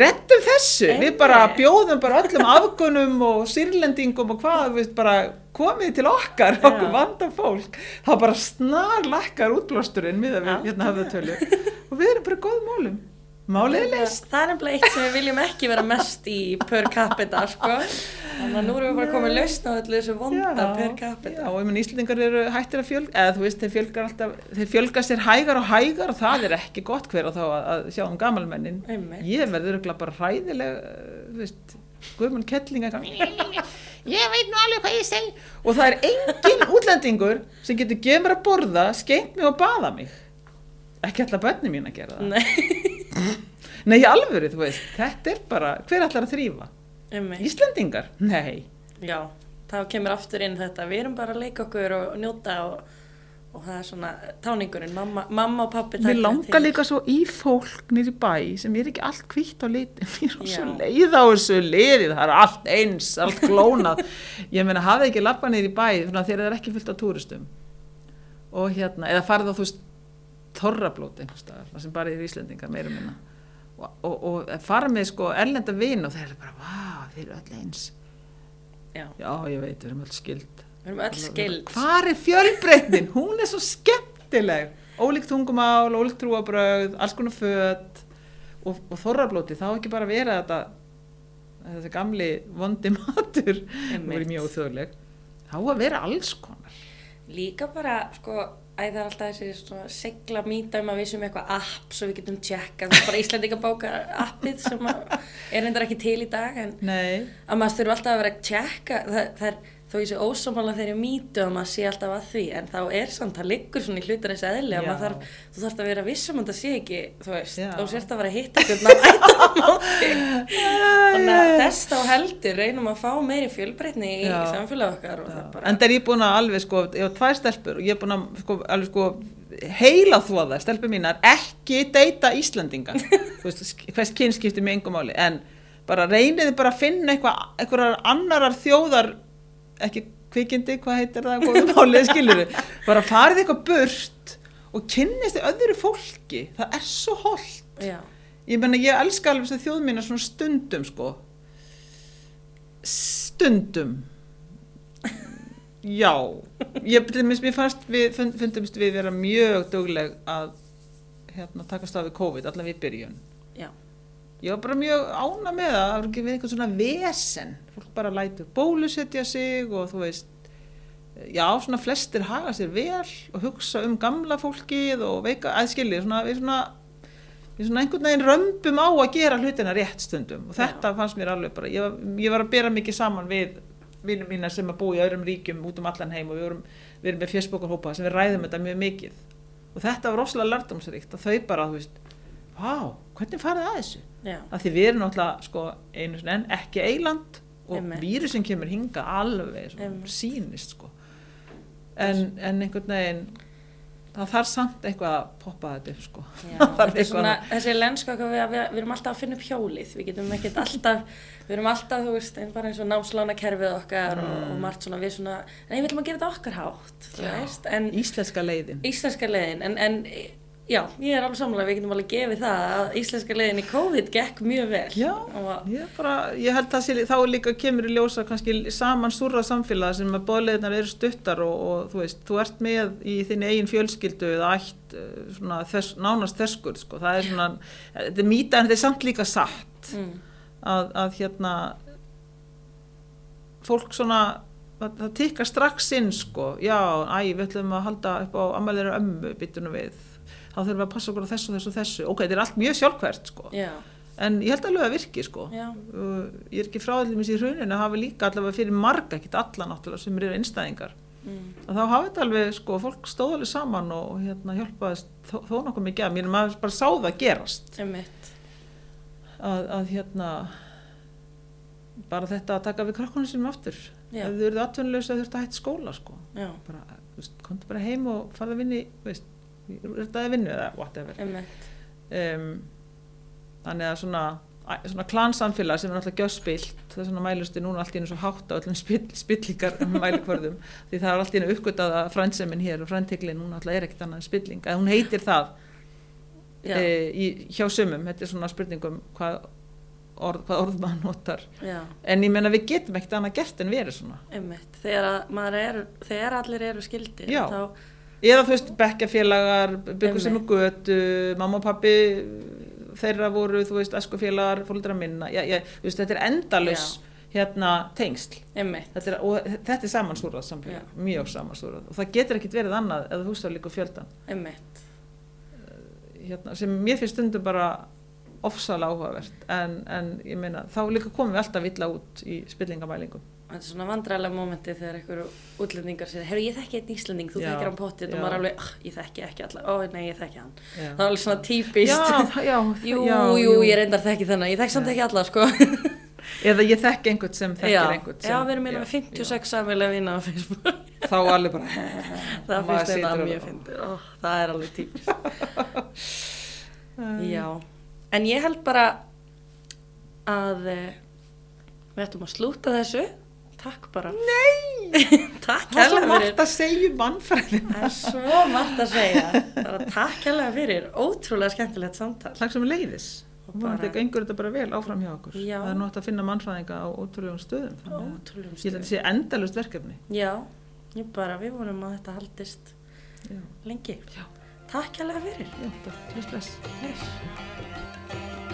reddum þessu, við Einmitt. bara bjóðum bara öllum afgunum og sýrlendingum og hvað, við bara komið til okkar, Já. okkur vanda fólk, þá bara snar lakkar útblásturinn miðað við hérna höfðatölu. Og við erum bara í góðum málum, málið leist. Það er nefnilega eitt sem við viljum ekki vera mest í per capita, sko. Þannig að nú erum við bara komið lausn á öllu þessu vonda per capita. Já, og ég menn Íslandingar eru hættir að fjölga, eða þú veist, þeir fjölgar alltaf, þeir fjölga sér hægar og hægar og það er ekki gott hver og þá að, að sjá um gamalmennin. Einmitt. Ég verður örugglega bara hræðileg, eh, þú veist, guðmann kettling eitthvað, ég veit nú alveg hvað ég segi. Og það er engin útlendingur sem getur gefið mér að borða, skeint mig og baða mig. Ekki alltaf bönni mín að gera það. Nei, Nei, í alvöru, þú veist, þetta er bara, hver ætlar að þrýfa? Íslendingar? Nei. Já, þá kemur aftur inn þetta, við erum bara að leika okkur og njóta og, og það er svona táningurinn, mamma, mamma og pappi taka langar líka svo í fólk nýri bæ sem er ekki allt hvítt á litin mér [laughs] er svo leið á þessu liðið það er allt eins, allt glónað [laughs] ég meina hafið ekki lappa nýri bæ þegar það er ekki fullt af túristum og hérna, eða farið á þú veist þorrablót einhvers staðar sem bara er Íslendingar meira minna og, og, og farið með sko erlenda vin og þeir eru bara, vá, þeir eru öll eins Já, já, ég veit, við erum öll skild Við erum öll skild. Hvar er fjölbreytnin? Hún er svo skemmtileg. Ólíkt tungumál, ólíkt trúabröð, alls konar föt og, og þorrablóti. Þá ekki bara vera þetta, þetta gamli vondi matur. Það voru mjög óþjóðleg. Þá að vera alls konar. Líka bara, sko, æ, það er alltaf þessi segla mýta um að við sem eitthvað app svo við getum tjekkað. Það er bara Íslandingabóka appið sem er reyndar ekki til í dag en Nei, að maður þurfa alltaf að vera að tjekka. Það, það er þó ég sé ósámála þeirri mýtu að maður sé alltaf að því en þá er samt, það liggur svona í hlutar þessi eðli að maður þarf, þú þarf að vera vissum að það sé ekki, þú veist, Já. og sérst að vera að hitta hvernig að ætta á móti. Þannig að þess þá heldur reynum að fá meiri fjölbreytni í samfélag okkar og það bara... En það er ég búin að alveg sko, ég var tvær stelpur og ég er búin að sko, alveg sko heila þvoða, stelpur mínar, ekki deyta Íslandinga. [laughs] Þú veist, sk- hvers kyn skiptir mig engum máli, en bara reyniði bara að finna einhverjar annarar þjóðar, ekki kvikindi, hvað heitir það, góðum málið, skilur bara farið eitthvað burt og kynnist þið öðru fólki, það er svo holdt. Ég menna, ég elska alveg þess að þjóð mína svona stundum, sko. Stundum. Já. Ég, mér fannst við, fund- fundumst við vera mjög dugleg að hérna, takast á við COVID, allan við byrjun. já, Ég var bara mjög ána með það, það var ekki við eitthvað svona vesen. Fólk bara lætur bólusetja sig og þú veist, já, svona flestir haga sér vel og hugsa um gamla fólkið og veika, aðskilið, svona, við svona, við svona einhvern veginn römbum á að gera hlutina rétt stundum. Og þetta fannst mér alveg bara, ég var, ég var að bera mikið saman við vinnum mína sem að búa í öðrum ríkjum út um allan heim og við erum, við erum með fjöspókarhópa sem við ræðum þetta mjög mikið. Og þetta var rosalega lærdomsríkt og þau bara, þú veist, vá, hvernig farið að þessu? já, að því við erum náttúrulega sko, einu enn ekki eiland og vírusin kemur hinga alveg sýnist sko. en, en einhvern veginn það þarf samt eitthvað að poppa þetta upp sko. [laughs] Það þessi lenska við, við, við erum alltaf að finna upp hjólið, við getum ekkert alltaf, við erum alltaf, þú veist, eins bara eins og námslána kerfið okkar og, og margt svona við svona, nei, við viljum að gera þetta okkar hátt, Já. íslenska leiðin íslenska leiðin, en, en já, ég er alveg samlega, við getum alveg gefið það að íslenska leiðin í COVID gekk mjög vel. Já, ég, bara, ég held að sé, þá líka kemur í ljósa kannski saman súrra samfélag sem að bóðleiðnar eru stuttar og, og þú veist, þú ert með í þinni eigin fjölskyldu eða ætt eh, svona, þess, nánast þesskur sko. það er svona, þetta er mýta en þetta er samt líka satt mm, að, að hérna fólk svona það, það tikkar strax inn sko já, æ, við ætlum að halda upp á ammælir ömmu byttunum við þá þurfum við að passa okkur á þessu, þessu, þessu. Ok, þetta er allt mjög sjálfkvært sko. Já, en ég held alveg að virki sko. Já, ég er ekki frá allir í hruninu að hafa líka allavega fyrir marga, ekkit alla náttúrulega sem eru einstæðingar. Mm, að þá hafa þetta alveg sko, fólk stóð alveg saman og, og hérna hjálpaðist þó, þó nokkuð mikið að mér maður bara sá það gerast. Að, að hérna bara þetta að taka við krakkunum sínum aftur. Já. ef þau eruð atvinnulegsa þau þurft að hætta skóla sko. Bara, veist, komdu bara heim og farða að vinni veist, er að vinna eða whatever. Um, þannig að svona, svona klansamfélag sem er náttúrulega gjösspilt þess vegna mælusti núna allt í einu svo hátt á öllum spill, spillingar [laughs] mælikvörðum því það er allt í einu uppgötað að frænsemin hér og frænteglin hún náttúrulega er ekkert annað spilling að hún heitir það. E, í, hjá sumum, þetta er svona spurningum hvað orð, hvað orð maður notar. Já, en ég menna við getum ekkert annað gert en verið svona. Einmitt, þegar er, þegar allir eru skildir, þá, eða þú veist bekkjafélagar byggur sem nú götu mamma og pappi þeirra voru þú veist eskufélagar, fólkdra minna já, já, veist, þetta er endalus hérna tengsl. Þetta er, og þetta er samansúrað samfélag mjög samansúrað. Og það getur ekkit verið annað eða þú veist líka fjöldan einmitt, hérna, sem mér finnst stundum bara ofsalega áhugavert. En, en ég meina þá líka komum við alltaf illa út í spillingamælingum þetta er svona vandræðilega mómenti þegar einhverju útlendingar segir, herru ég þekki einn Íslanding, þú þekkir hann pottið og maður er alveg, ah, ég þekki ekki alla, ó nei ég þekki hann, já, það er alveg svona típist, já, jú, jú, ég reyndar þekki þennan, ég þekki samt ekki alla sko, [laughs] eða ég þekki einhvern sem þekkir einhvern sem já, við erum meina já, með 56 samveglega vina á Facebook, þá alveg bara [laughs] það finnst þetta situr mjög ó, það er alveg típist, [laughs] já, en ég held bara að eh, við ættum að slúta þessu, takk bara, Nei, [laughs] takk það er svo fyrir. margt að segja um mannfræði Það er svo margt að segja. Bara takk hérlega fyrir. Ótrúlega skemmtilegt samtal. Takk sem leiðis bara- bara gengur þetta bara vel áfram hjá okkur Já. það er hægt að finna mannfræðinga á ótrúlegum stöðum að Ótrúlega ég held að þetta sé endalust verkefni Já, Ég bara, við vonum að þetta haldist Já, lengi. Já. Takk hérlega fyrir. bless, bless. Bless.